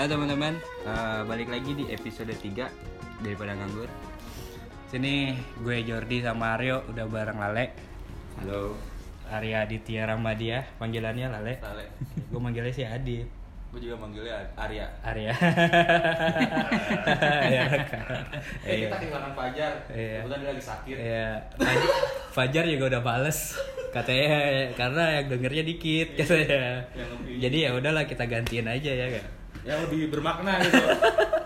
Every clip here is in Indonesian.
Halo teman-teman, Eh, balik lagi di episode 3 daripada nganggur. Sini gue Jordi sama Aryo udah bareng Lale. Halo. Arya Aditya Ramadia, panggilannya Lale. Lale. Gue manggilnya si Adit. Gue juga manggilnya Arya. Arya. Iya, kan. Eh, Iya. kita kehilangan Fajar. Iya. Kebetulan dia lagi sakit. Iya. Faj- Fajar juga udah bales katanya karena yang dengernya dikit katanya. Yang lebih- Jadi ya udahlah kita gantiin aja ya kan. Yang lebih bermakna gitu.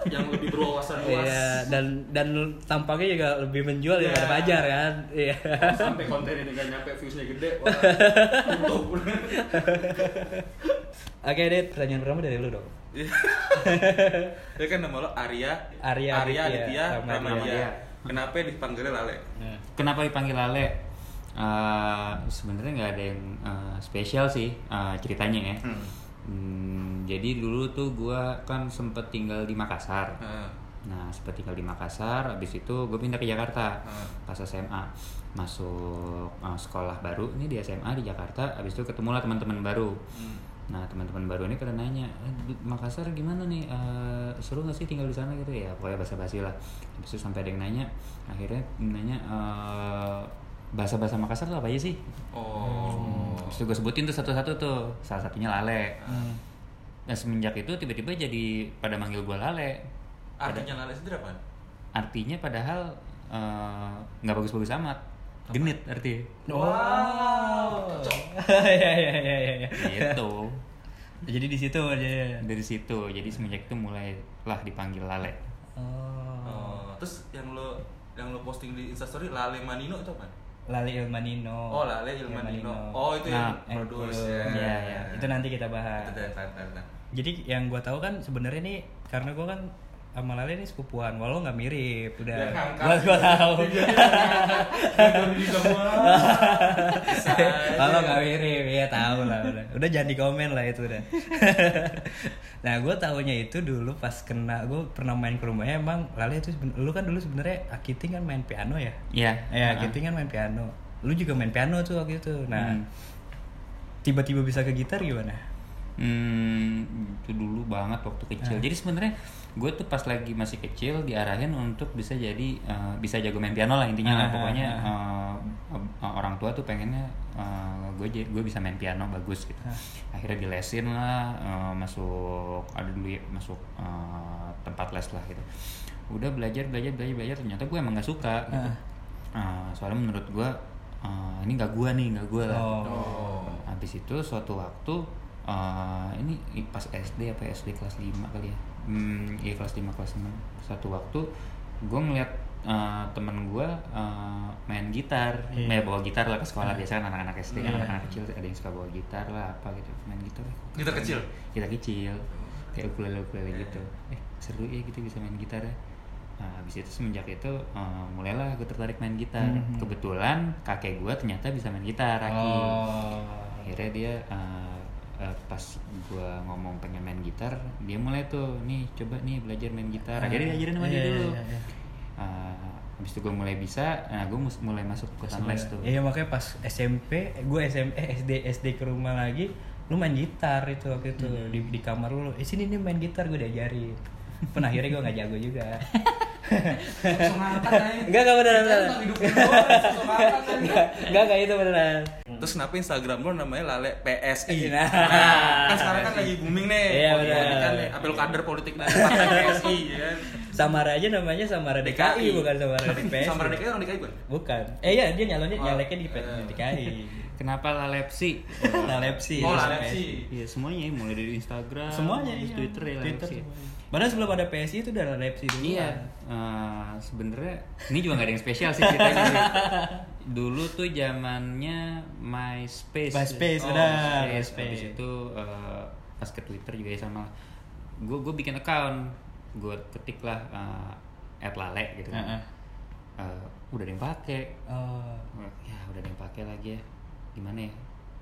yang lebih berwawasan luas. Iya dan dan tampaknya juga lebih menjual Iya. daripada Fajar kan. Iya. Sampai konten ini gak nyampe viewsnya gede. Wah, tutup. Oke, Dit, pertanyaan pertama dari lu dong. Ya kan nama lo Arya. Arya Arya Aditya Ramadia. Ramadia. Kenapa dipanggilnya Lale? Kenapa dipanggil Lale? Eh, Sebenarnya nggak ada yang eh, spesial sih eh, ceritanya ya. Hmm, jadi dulu tuh gua kan sempet tinggal di Makassar. Nah, Nah, sempet tinggal di Makassar, habis itu gue pindah ke Jakarta Hmm. pas SMA. Masuk eh, sekolah baru ini di SMA di Jakarta, habis itu ketemu lah teman-teman baru. hmm. Nah teman-teman baru ini pada nanya, "Eh, Makassar gimana nih? Eh, seru gak sih tinggal di sana gitu ya? Pokoknya basa-basi lah. Habis itu sampai ada yang nanya, akhirnya nanya eh, bahasa-bahasa Makassar tuh apa aja sih? Oh. Habis itu gue sebutin tuh satu-satu tuh, salah satunya Lale. Hmm. Nah semenjak itu tiba-tiba jadi pada manggil gue Lale. Artinya Lale sendiri apa? Artinya padahal eh, nggak bagus-bagus amat, genit arti. Wow. Iya iya iya iya. Gitu. Jadi di situ aja. Dari situ, jadi semenjak itu mulailah dipanggil Lale. Oh. Oh, terus yang lo yang lo posting di Instastory Lale Manino itu apa? Lali Ilmanino. Oh, Lale Ilmanino. Oh, itu Nah, yang produce iya, ya. iya. Itu nanti kita bahas. Itu tar, tar, tar. Jadi yang gua tahu kan sebenarnya nih karena gua kan sama Lale ini sepupuan, walau nggak mirip, udah. Ngangkat. Gua gua tahu. Di semua. Kalau nggak mirip, ya tahu lah udah. Udah jangan di komen lah itu udah. nah, gue tahunya itu dulu pas kena, gue pernah main ke rumahnya emang Lale itu lu kan dulu sebenarnya Akiting kan main piano ya. Iya. Ya, Heeh. Akiting kan main piano. Lu juga main piano tuh waktu itu. Nah, Hmm. tiba-tiba bisa ke gitar gimana? Hmm, itu dulu banget waktu kecil. Jadi sebenarnya gue tuh pas lagi masih kecil diarahin untuk bisa jadi eh, bisa jago main piano lah intinya lah. Ah, Pokoknya eh, orang tua tuh pengennya gue gue bisa main piano bagus gitu. Akhirnya dilesin lah, eh, masuk ada dulu ya, masuk eh, tempat les lah gitu. Udah belajar belajar belajar belajar ternyata gue emang nggak suka. Gitu. Eh, soalnya menurut gue eh, ini nggak gue nih nggak gue lah. Oh. Habis itu suatu waktu eh, ini pas SD apa SD kelas 5 kali ya. Hmm, iya kelas 5 kelas 6. Satu waktu gue ngeliat eh, temen gue eh, main gitar, Iya. main bawa gitar lah ke sekolah biasa kan anak-anak SD, Iya. anak-anak kecil ada yang suka bawa gitar lah apa gitu, main gitar. Gitar kecil? Gitar kecil. Kayak ukulele ukulele gitu. Eh seru ya gitu bisa main gitar ya. Nah, habis itu semenjak itu eh, mulailah gue tertarik main gitar. Mhm. Kebetulan kakek gue ternyata bisa main gitar, Oh. akhirnya dia uh, uh, pas gua ngomong pengen main gitar dia mulai tuh nih coba nih belajar main gitar akhirnya diajarin sama dia Iya, dulu. Uh, habis itu gue mulai bisa nah gue mulai masuk ikutan les tuh Iya makanya pas SMP, gue SMP, eh, SD SD ke rumah lagi, lu main gitar itu waktu itu Hmm. di, di kamar lu. Eh sini nih main gitar gue diajarin. Pun akhirnya gue nggak jago juga. Aja. Enggak enggak beneran beneran. aja. Enggak itu beneran. Terus kenapa Instagram lo namanya Lale PSI? Nah. kan sekarang kan lagi booming nih. Iya, politik benar. kan nih, apel kader politik dari partai PSI ya kan. Samara aja namanya Samara DKI, bukan Samara Tapi DPS. Samara DKI orang DKI bukan? Bukan. Eh iya dia nyalonnya Oh. nyaleknya di, di. DKI. kenapa lalepsi Nalepsi. Oh, Lalepsi. Iya semuanya mulai dari Instagram Semuanya terus iya. Twitter ya Twitter Lalepsi. Padahal sebelum ada PSI itu udah Nalepsi dulu. Iya, eh, sebenarnya ini juga gak ada yang spesial sih ceritanya. sih. Dulu tuh zamannya MySpace. MySpace, oh, benar, MySpace. Itu eh, pas ke Twitter juga ya sama. Gue gue bikin account, gue ketik lah eh, @lale gitu. kan. Heeh. Eh, udah ada yang pakai. Oh. Ya udah ada yang pakai lagi ya. Gimana ya?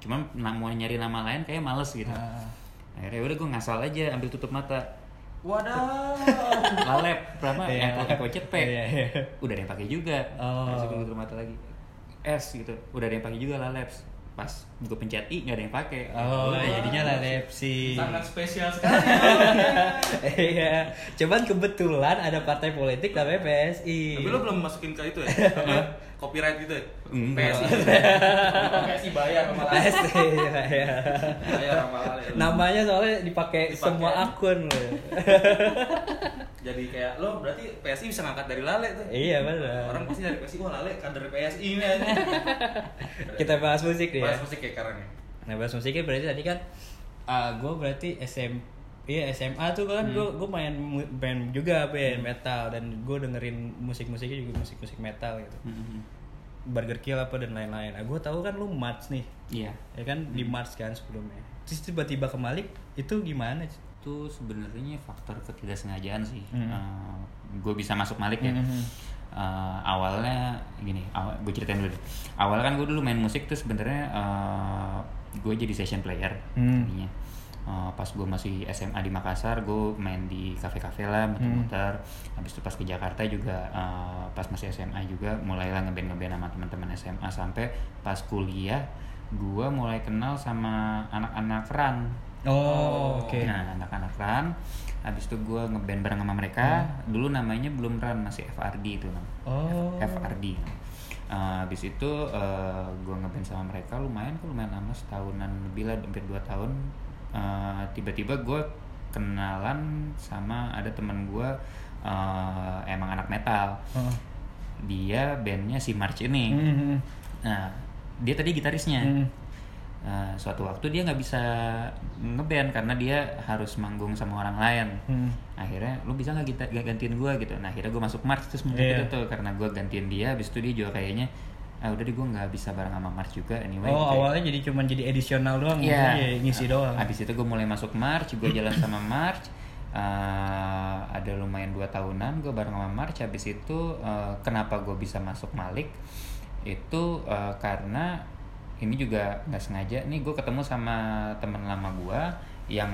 Cuman mau nyari nama lain kayak males gitu. Ah. Akhirnya udah gue ngasal aja ambil tutup mata. Wadah. Lalep, pertama Iya. yang pakai CP. Iya, iya. Udah ada yang pakai juga. Oh. Masuk ke mata lagi. S gitu. Udah ada yang pakai juga Laleps. pas gue pencet i nggak ada yang pakai Oh, Udah. jadinya lah Lepsi. Sangat spesial sekali. Iya. Cuman kebetulan ada partai politik namanya PSI. Tapi lo belum masukin ke itu ya? Copyright gitu ya? Enggak. PSI. PSI bayar sama Lale. PSI ya. Bayar sama Lale. Namanya soalnya dipakai Dipakai. semua akun loh. Jadi kayak lo berarti PSI bisa ngangkat dari Lale tuh. iya benar. Orang pasti dari PSI, wah Lale kader PSI ini aja. Kita bahas musik nih ya. Bahas musik ya sekarang ya. Nah bahas musiknya berarti tadi kan gue berarti SM Iya SMA tuh kan gue gue main band juga band metal dan gue dengerin musik-musiknya juga musik-musik metal gitu. Mhm. Burger Kill apa dan lain-lain. Nah, gue tahu kan lu March nih, iya ya kan di March kan sebelumnya. Terus tiba-tiba ke Malik itu gimana? Itu sebenarnya faktor ketidaksengajaan sih Hmm. gue bisa masuk Malik ya Mhm. Eh, awalnya gini awal gue ceritain dulu awalnya kan gue dulu main musik tuh sebenarnya gue jadi session player Hmm. tadinya. Eh, pas gue masih SMA di Makassar gue main di kafe-kafe lah muter-muter habis itu pas ke Jakarta juga eh, pas masih SMA juga mulailah ngeband ngeband sama teman-teman SMA sampai pas kuliah gue mulai kenal sama anak-anak run Oh, oke. Nah, anak-anak run. Habis itu gue ngeband bareng sama mereka. Hmm. Dulu namanya belum run, masih FRD itu nam. Oh. FRD. Uh, habis itu uh, gue ngeband sama mereka lumayan kok lumayan lama setahunan lebih lah hampir dua tahun. Uh, tiba-tiba gue kenalan sama ada teman gue uh, emang anak metal. Oh. Dia bandnya si March ini. Mhm. Nah, dia tadi gitarisnya. Mhm. Nah, suatu waktu dia nggak bisa ngeband karena dia harus manggung sama orang lain. Hmm. Akhirnya lu bisa nggak kita nggak gantiin gue gitu. Nah akhirnya gue masuk Mars terus Iya. itu tuh karena gue gantiin dia. Habis itu dia juga kayaknya ah udah deh gue nggak bisa bareng sama Mars juga anyway. Oh, kayak- awalnya jadi cuman jadi edisional doang, Iya. maksudnya ya, ngisi doang. Habis itu gue mulai masuk March, gue jalan sama March. Eh, ada lumayan dua tahunan gue bareng sama March. Habis itu eh, kenapa gue bisa masuk Malik? Itu eh, karena ini juga nggak sengaja nih gue ketemu sama teman lama gue yang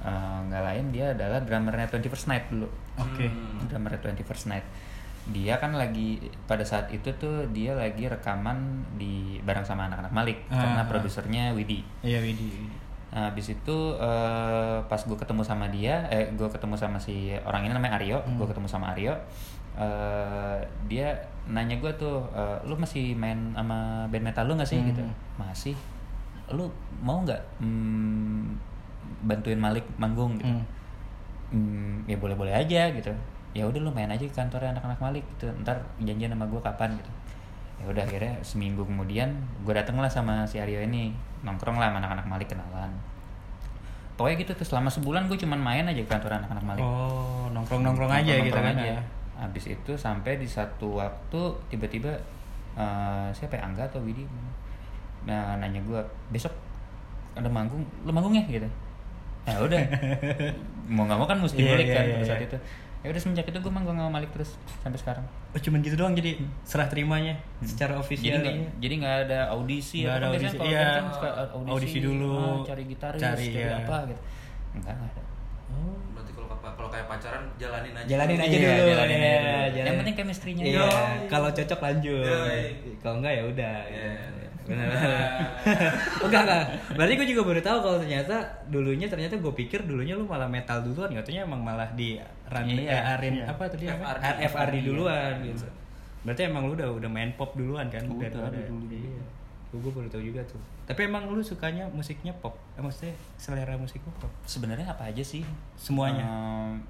eh, nggak lain dia adalah drummernya 21st Night dulu. Oke. Hmm. Drummernya 21st Night. Dia kan lagi pada saat itu tuh dia lagi rekaman di bareng sama anak-anak Malik Ah, karena ah. produsernya Widi. Iya, Widi. Nah, habis itu eh, pas gue ketemu sama dia, eh gue ketemu sama si orang ini namanya Aryo, gue ketemu sama Aryo, eh, dia nanya gue tuh, eh, lu masih main sama band metal lu nggak sih Hmm. gitu? Masih. Lu mau nggak mm, bantuin Malik manggung gitu? Hmm. Hmm, ya boleh-boleh aja gitu. Ya udah lu main aja ke kantornya anak-anak Malik gitu. Ntar janjian sama gue kapan gitu. Ya udah akhirnya seminggu kemudian gue dateng lah sama si Aryo ini nongkrong lah sama anak-anak Malik kenalan. Pokoknya gitu tuh selama sebulan gue cuman main aja ke kantor anak-anak Malik. Oh, nongkrong-nongkrong aja gitu Nongkrong kan aja. ya. Habis itu sampai di satu waktu tiba-tiba eh, siapa ya Angga atau Widi nah, nanya gue besok ada manggung, lu manggung ya gitu. Ya udah, mau nggak mau kan mesti Iya, balik iya, kan iya, pada saat iya. itu. Ya udah semenjak itu gue manggung sama Malik terus sampai sekarang. Oh, cuman gitu doang jadi serah terimanya secara Jadi ofisial. nggak iya. jadi nggak ada audisi Nggak apa ada kan audisi, iya. kan suka audisi, Audisi dulu, ah, cari gitaris, cari, cari, iya. apa gitu. Enggak, enggak ada. Oh. Berarti kalau kalau kayak pacaran jalanin aja. Jalanin aja Iya, dulu. jalanin iya, aja dulu. jalanin. Yang penting chemistry-nya. Iya, kalau cocok lanjut. Kalau enggak ya udah. Iya. Benar. enggak enggak. Berarti gue juga baru tahu kalau ternyata dulunya ternyata gue pikir dulunya lu malah metal duluan, katanya emang malah di run Iya, eh, iya. apa tadi? FRD. FRD, FRD duluan gitu. Berarti emang lu udah udah main pop duluan kan Udah, daripada dulu. Iya. Gue baru tahu juga tuh. Tapi emang lu sukanya musiknya pop? Eh, maksudnya selera musik lu pop? Sebenarnya apa aja sih? Semuanya. Ehm,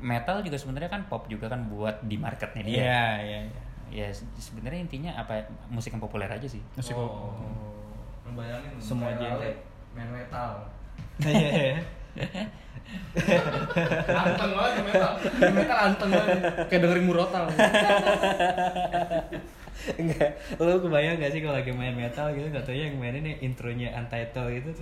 metal juga sebenarnya kan pop juga kan buat di marketnya dia. Iya, iya, iya. Ya se- sebenarnya intinya apa musik yang populer aja sih. Musik. Oh. Bayangin Semua genre. Main metal. Iya. anteng banget metal. Metal anteng banget. Kayak dengerin murotal. Enggak, lu kebayang gak sih kalau lagi main metal gitu gak tau yang main ini intronya Untitled gitu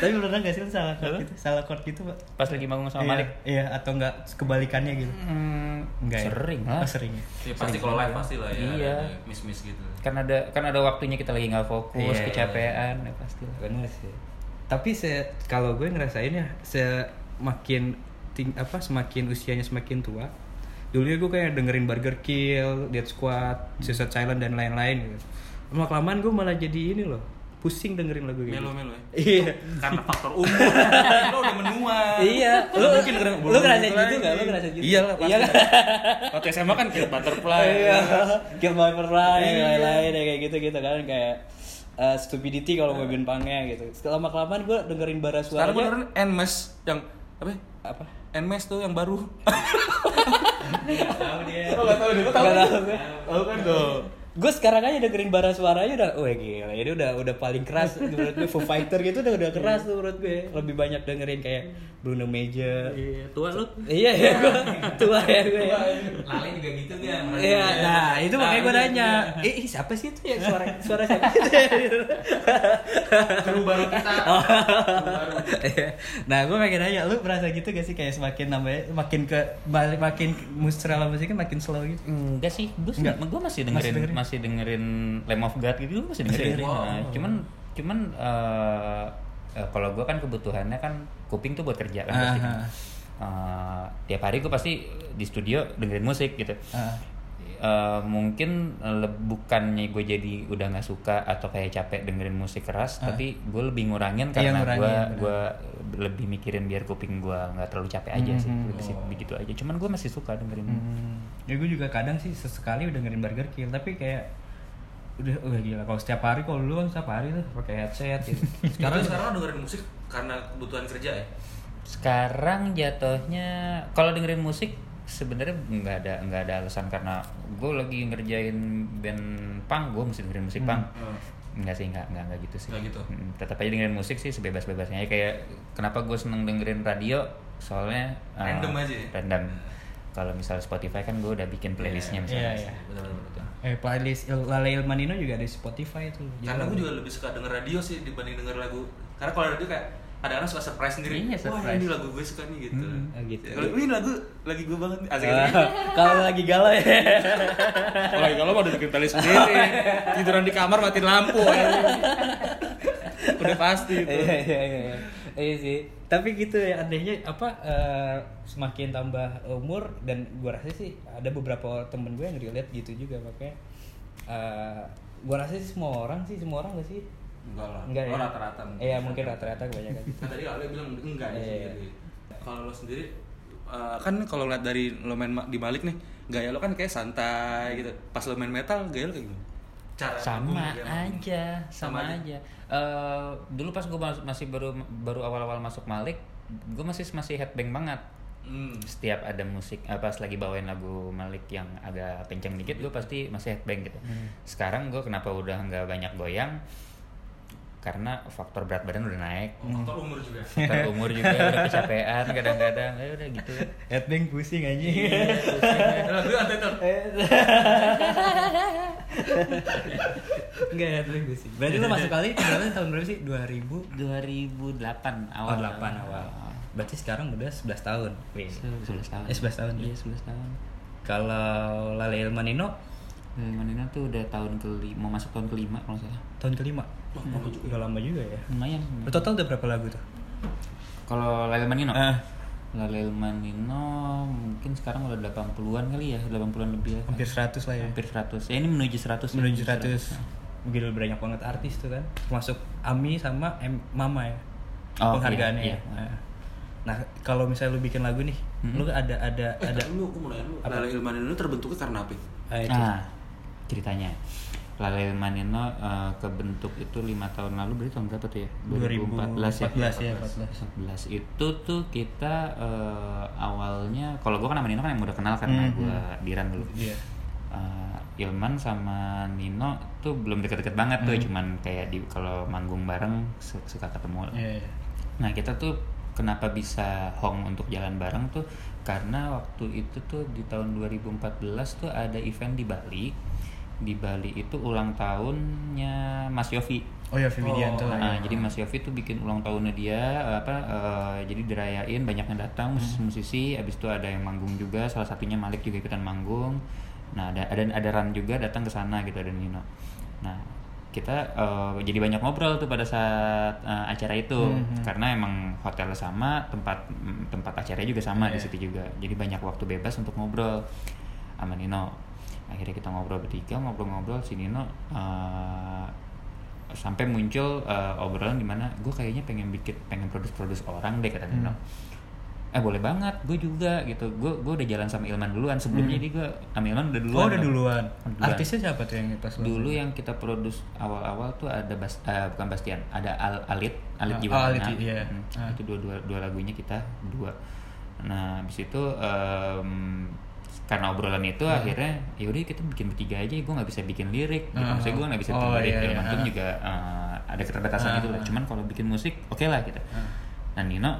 Tapi beneran gak sih lu salah chord gitu? Salah chord gitu pak? Pas lagi manggung sama iya, Malik. Iya, atau enggak kebalikannya gitu Hmm, Enggak ya? sering Oh, lah. sering ya? Ya, pasti kalau live pasti lah ya. Iya. Miss-miss gitu. Kan ada kan ada waktunya kita lagi nggak fokus, Iya, kecapean, ya pasti lah. Bener sih Tapi se kalau gue ngerasain ya Semakin ting apa semakin usianya semakin tua Dulunya gue kayak dengerin Burger Kill, Dead Squad, Suicide Silent dan lain-lain gitu lama kelamaan gue malah jadi ini loh pusing dengerin lagu gitu Melo-melo ya? iya Karena faktor umur. lo udah menua. iya lu mungkin ngerasain mulai. gitu nggak lu ngerasain gitu Iya lah, pasti. iya kan Waktu SMA kan kayak butterfly. iya Kill My Fly Iya. lain-lain ya kayak gitu gitu kan kayak uh, stupidity kalau gue pangnya gitu lama kelamaan gue dengerin bara Sekarang gue dengerin Nmes yang apa? apa Nmes tuh yang baru. tahu dia Oh, nggak tahu deh. Lo Nggak tahu gue. Tahu kan tuh. gue sekarang aja dengerin bara suaranya udah wah gila ini udah udah paling keras menurut gue Foo Fighter gitu udah udah keras tuh menurut gue lebih banyak dengerin kayak Bruno Major Iya, tua lu. iya ya gue tua ya gue ya. Lale juga gitu dia. Iya, nah itu makanya gue nanya, eh siapa sih itu ya suara suara siapa sih itu? ya? Kru baru kita. Oh. Iya. nah gue pengen nanya, lu merasa gitu gak sih kayak semakin nambah makin ke balik makin musrala musiknya makin slow gitu? Enggak sih, gue Enggak. gue masih Masih dengerin dengerin? masih dengerin Lamb of God gitu, gue masih dengerin. dengerin. Nah, cuman cuman eh, eh, kalau gue kan kebutuhannya kan kuping tuh buat kerja kan pasti kan. Eh, tiap hari gue pasti di studio dengerin musik gitu. Ah. Eh, mungkin le- bukannya gue jadi udah nggak suka atau kayak capek dengerin musik keras, tapi gue lebih ngurangin Iya, karena ngurangin, gue gue lebih mikirin biar kuping gue nggak terlalu capek aja sih, Mhm. lebih sih begitu aja. Cuman gue masih suka dengerin. Hmm. Ya gue juga kadang sih sesekali udah dengerin Burger Kill, tapi kayak udah udah gila kalau setiap hari kalau dulu kan setiap hari tuh pakai headset gitu. Sekarang sekarang lo dengerin musik karena kebutuhan kerja ya. Sekarang jatuhnya kalau dengerin musik sebenarnya nggak ada nggak ada alasan karena gue lagi ngerjain band punk gue mesti dengerin musik punk Enggak sih, enggak, enggak, enggak gitu sih. Nggak gitu? Mm, tetap aja dengerin musik sih sebebas-bebasnya. Ya, kayak kenapa gue seneng dengerin radio? Soalnya uh, Random aja ya? Random. Kalau misalnya Spotify kan gue udah bikin playlistnya misalnya. Iya, iya. Benar-benar. Gitu. Eh playlist Il- Lale Ilmanino juga ada di Spotify tuh. Karena gue juga lebih suka denger radio sih dibanding denger lagu. Karena kalau radio kayak ada orang suka surprise sendiri. Iya, Wah surprise. ini lagu gue suka nih gitu. Hmm, oh gitu. Kalau ini lagu lagi gue banget nih. Asik gitu. kalau lagi galau ya. Kalau lagi kalau mau udah bikin playlist sendiri. Tiduran di kamar matiin lampu. Udah pasti itu. Iya iya iya. iya. Iya sih. Tapi gitu ya anehnya apa eh, semakin tambah umur dan gua rasa sih ada beberapa temen gue yang relate gitu juga makanya eh, gua rasa sih semua orang sih semua orang gak sih? Enggak lah. Enggak ya. Oh, rata-rata mungkin. Iya mungkin rata-rata kebanyakan gitu. Kan tadi Ale bilang enggak Iya, sih. iya. Kalau lo sendiri eh, kan kalau lihat dari lo main ma- di Malik nih, gaya lo kan kayak santai gitu. Pas lo main metal, gaya lo kayak gimana? Cara sama aja sama, Sama aja. aja Eh, dulu pas gue masih baru baru awal-awal masuk Malik gue masih masih headbang banget. Hmm. setiap ada musik eh, pas lagi bawain lagu Malik yang agak kenceng dikit gue pasti masih headbang gitu. Sekarang gue kenapa udah nggak banyak goyang karena faktor berat badan udah naik Oh, faktor umur juga. faktor umur juga udah kecapean kadang-kadang ya udah gitu Headbang pusing ada tuh. Enggak headbang pusing. Berarti lo masuk kali berapa tahun berapa sih? 2000 2008 awal awal 8 awal. Berarti sekarang udah 11 tahun. Wih. 11 tahun Eh, 11 tahun, iya ya? 11 tahun Kalau Lale Ilmanino Manina tuh udah tahun kelima, mau masuk tahun kelima kalau nggak salah. tahun kelima. Udah lama juga ya. Lumayan. Lo total udah berapa lagu tuh? Kalau Lale Manino, Ah. Lale Manino mungkin sekarang udah 80-an kali ya, 80-an lebih ya. Hampir 100 lah ya. Hampir 100. Ya ini menuju 100. ya, Menuju 100. Gila banyak banget artis tuh kan. Termasuk Ami sama M Mama ya. Oh, Penghargaannya. iya, iya. ya. Nah. Nah, kalau misalnya lu bikin lagu nih, Hmm. lu ada ada Eh, ada dulu aku mau nanya? Lale Ilman ini terbentuknya karena apa? Ah, itu. Nah, ceritanya. Lale Manino eh, kebentuk itu lima tahun lalu berarti tahun berapa tuh ya? 2014 ya. 2014 ya, 14. 14 itu tuh kita eh, awalnya kalau gua kan sama Nino kan yang udah kenal karena Mhm. gua diran dulu. Iya. Eh, Ilman sama Nino tuh belum deket-deket banget tuh, Mhm. cuman kayak di kalau manggung bareng su- suka ketemu. Iya, iya. Nah kita tuh kenapa bisa hong untuk jalan bareng tuh karena waktu itu tuh di tahun 2014 tuh ada event di Bali. Di Bali itu ulang tahunnya Mas Yofi. Oh ya, Vividianto. Nah, jadi Mas Yofi tuh bikin ulang tahunnya dia apa eh, jadi dirayain banyak yang datang musisi-musisi abis itu ada yang manggung juga salah satunya Malik juga ikutan manggung. Nah, ada ada ada Ran juga datang ke sana gitu ada Nino. Nah, kita eh, jadi banyak ngobrol tuh pada saat eh, acara itu Mhm. karena emang hotelnya sama, tempat tempat acaranya juga sama Iya. di situ juga. Jadi banyak waktu bebas untuk ngobrol sama Nino. Akhirnya kita ngobrol bertiga ngobrol-ngobrol si Nino eh, sampai muncul eh, obrolan di mana gue kayaknya pengen bikin pengen produce-produce orang deh kata Nino. Eh boleh banget gue juga gitu. Gue gue udah jalan sama Ilman duluan. Sebelumnya jadi gue sama Ilman udah duluan oh udah duluan. Duluan. artisnya siapa tuh yang pas dulu yang kita produce awal-awal tuh ada Bas, eh, bukan Bastian ada Al Alit Alit Ah, Jiwana oh, Alit, iya. Hmm, Ah. itu dua, dua dua lagunya kita dua. Nah habis itu em, karena obrolan itu akhirnya yaudah kita bikin bertiga aja gue nggak bisa bikin lirik gitu. Ah. maksudnya gue nggak bisa Oh, bikin lirik iya, iya. juga eh, ada keterbatasan gitu lah ah. cuman kalau bikin musik oke lah gitu Ah. nah Nino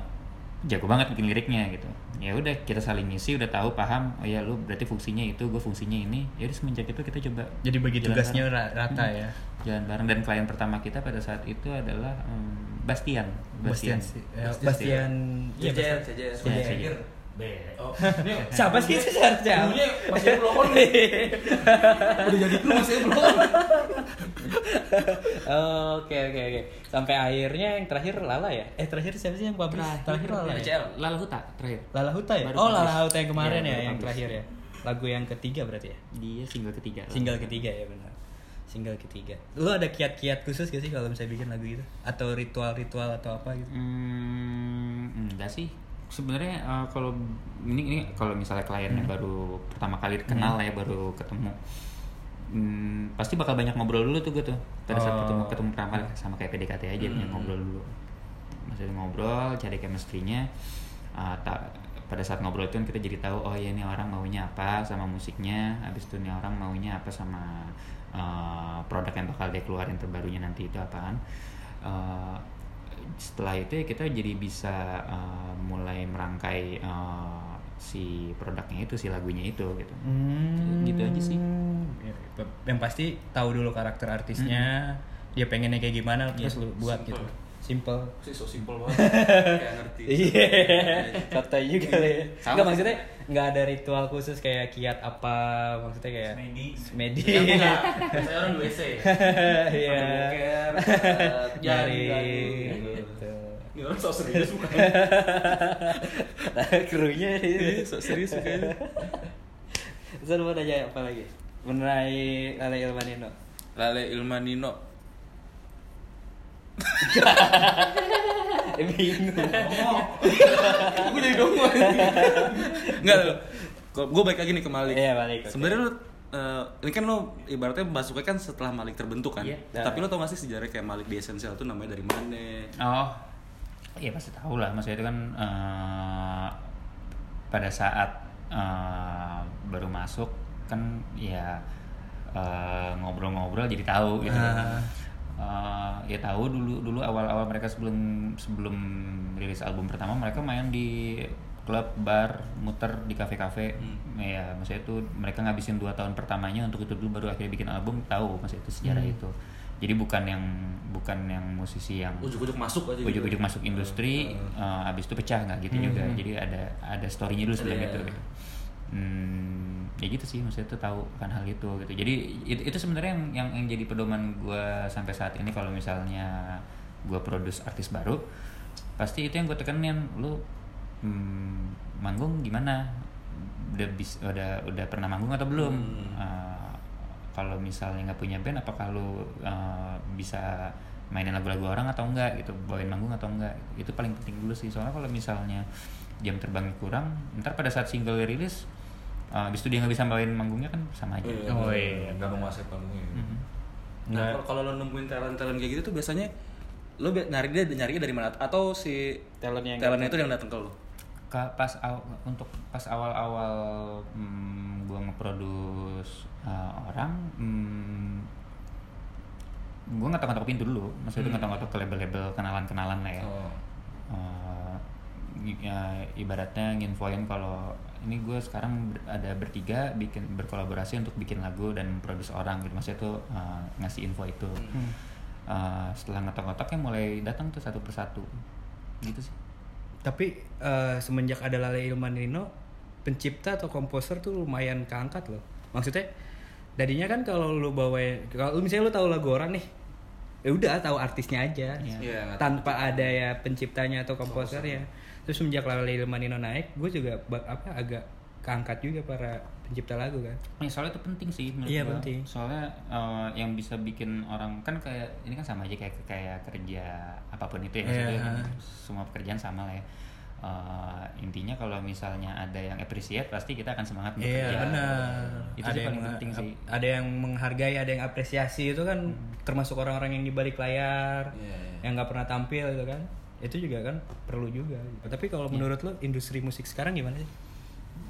jago banget bikin liriknya gitu ya udah kita saling ngisi udah tahu paham oh ya lu berarti fungsinya itu gue fungsinya ini ya udah semenjak itu kita coba jadi bagi jalan tugasnya bareng. ra- rata Hmm. ya jalan bareng dan klien pertama kita pada saat itu adalah em, Bastian Bastian. Eh, Bastian iya Jejer, Bastian. jejer. Jejer. Oh, siapa sih itu seharusnya? Dulunya masih belum Udah jadi kru masih belum. oke oke oke. Sampai akhirnya yang terakhir Lala ya? Eh terakhir siapa sih yang publish? Terakhir, Lala ya? Lala Huta terakhir. Lala Huta ya? Baru oh. Lala Huta yang kemarin Iya, ya baru yang terakhir ya. Lagu yang ketiga berarti ya? Dia single ketiga. Single ketiga ya benar. Single ketiga. Lu ada kiat-kiat khusus gak sih kalau misalnya bikin lagu itu atau ritual-ritual atau apa gitu? Hmm, enggak sih. Sebenarnya eh, kalau ini ini kalau misalnya kliennya baru pertama kali kenal ya baru ketemu. Hmm, pasti bakal banyak ngobrol dulu tuh gue tuh. Pada saat Oh. ketemu ketemu pertama kali sama kayak PDKT aja punya ngobrol dulu. Masih ngobrol, cari chemistry-nya. Ah, ta- pada saat ngobrol itu kan kita jadi tahu oh ya ini orang maunya apa sama musiknya, habis itu ini orang maunya apa sama eh, produk yang bakal dia keluarin terbarunya nanti itu apaan. Eh, setelah itu ya kita jadi bisa uh, mulai merangkai uh, si produknya itu si lagunya itu gitu Hmm. gitu aja sih Ya, Yang pasti tahu dulu karakter artisnya, dia pengennya kayak gimana terus lu buat simple. gitu. Simple. Sih so simple banget. Kayak ngerti. Iya, kata juga lah ya. Sama Enggak sih. maksudnya nggak ada ritual khusus kayak kiat apa maksudnya kayak Semedi. semedi. Ya. Biasanya orang WC. Iya. Eh, Nyari jari, gitu. Ini orang so serius bukan? Krunya Iya, so serius bukan? Terus mau nanya apa lagi? Mengenai Lale Ilmanino. Lale Ilmanino. Eh, bingung. Gue jadi dongo. Enggak loh. Gue balik lagi nih ke Malik. Iya, balik, oke. Sebenarnya lu eh, ini kan lo ibaratnya masuknya kan setelah Malik terbentuk kan. Iya. Tapi lo tau gak sih sejarah kayak Malik di Essential tuh namanya dari mana? oh iya pasti tahu lah maksudnya itu kan uh, pada saat uh, baru masuk kan ya uh, ngobrol-ngobrol jadi tahu gitu Ah. Uh, ya tahu dulu dulu awal-awal mereka sebelum sebelum rilis album pertama mereka main di klub bar muter di kafe-kafe ya maksudnya itu mereka ngabisin dua tahun pertamanya untuk itu dulu baru akhirnya bikin album tahu maksudnya itu sejarah itu jadi bukan yang bukan yang musisi yang Ujuk-ujuk masuk aja. gitu. ujuk-ujuk masuk industri uh, abis itu pecah nggak gitu juga jadi ada ada storynya dulu sebelum Iya. itu gitu. Hmm, ya gitu sih maksudnya tuh tahu kan hal itu gitu. Jadi itu, itu sebenarnya yang, yang yang jadi pedoman gue sampai saat ini kalau misalnya gue produce artis baru pasti itu yang gue tekenin. Lu hmm, manggung gimana? Udah bis udah udah pernah manggung atau belum? Uh, kalau misalnya nggak punya band apakah lu uh, bisa mainin lagu-lagu orang atau enggak gitu? Bawain manggung atau enggak itu paling penting dulu sih. Soalnya kalau misalnya jam terbangnya kurang ntar pada saat single rilis uh, abis itu dia nggak bisa bawain manggungnya kan sama aja Iya, Oh, iya. nggak menguasai panggungnya. Mhm. Nah, Nggak. kalau- kalau lo nemuin talent-talent kayak gitu tuh biasanya lo nyari dia nyari dari mana atau si Talentnya yang talentnya itu yang datang ke lo? Ka- pas aw- untuk pas awal-awal hmm, gua ngeproduce uh, orang hmm, gua ngetok-ngetok pintu dulu maksudnya itu ngetok-ngetok ke label-label kenalan-kenalan lah ya Oh. Uh, ya, ibaratnya nginfoin kalau ini gue sekarang ber- ada bertiga bikin berkolaborasi untuk bikin lagu dan produce orang gitu maksudnya tuh uh, ngasih info itu Uh, setelah ngetok-ngetoknya mulai datang tuh satu persatu gitu sih Tapi eh, semenjak ada Lale Ilmanino, pencipta atau komposer tuh lumayan keangkat loh. Maksudnya tadinya kan kalau lu bawa kalau misalnya lu tahu lagu orang nih, ya udah tahu artisnya aja. Iya. Iya, nggak tanpa ada ya penciptanya atau komposernya. Terus semenjak Lale Ilmanino naik, gue juga apa agak keangkat juga para pencipta lagu kan Ya, soalnya itu penting sih menurut Iya, gua. penting. Soalnya eh, yang bisa bikin orang kan kayak ini kan sama aja kayak kayak kerja apa pun itu ya maksudnya Iya. semua pekerjaan sama lah ya. Eh, intinya kalau misalnya ada yang appreciate pasti kita akan semangat untuk Iya benar. Itu ada sih yang paling penting sih. Ada yang menghargai, ada yang apresiasi itu kan termasuk orang-orang yang di balik layar, Iya, iya. yang nggak pernah tampil itu kan. Itu juga kan perlu juga. Tapi kalau menurut lo industri musik sekarang gimana sih?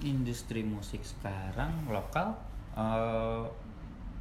Industri musik sekarang lokal eh,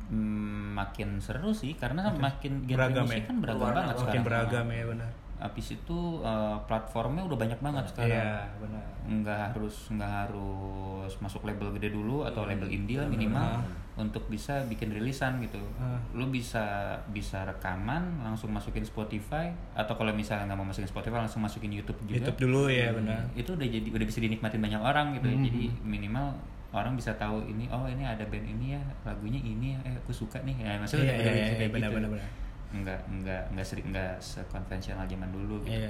mm, makin seru sih karena makin genre Beragam musik ya? kan beragam Berwarna, banget Makin sekarang. beragam ya benar. Habis itu eh, platformnya udah banyak banget sekarang. Iya benar. nggak harus nggak harus masuk label gede dulu atau label indie lah minimal untuk bisa bikin rilisan gitu. Ah. Lu bisa bisa rekaman langsung masukin Spotify atau kalau misalnya nggak mau masukin Spotify langsung masukin YouTube juga. YouTube dulu ya benar. Itu udah jadi udah bisa dinikmatin banyak orang gitu. ya. Jadi minimal orang bisa tahu ini oh ini ada band ini ya lagunya ini ya eh aku suka nih ya maksudnya Iya, udah, bisa iya, kayak benar, gitu. benar, benar. nggak nggak nggak sering nggak sekonvensional zaman dulu gitu Iya.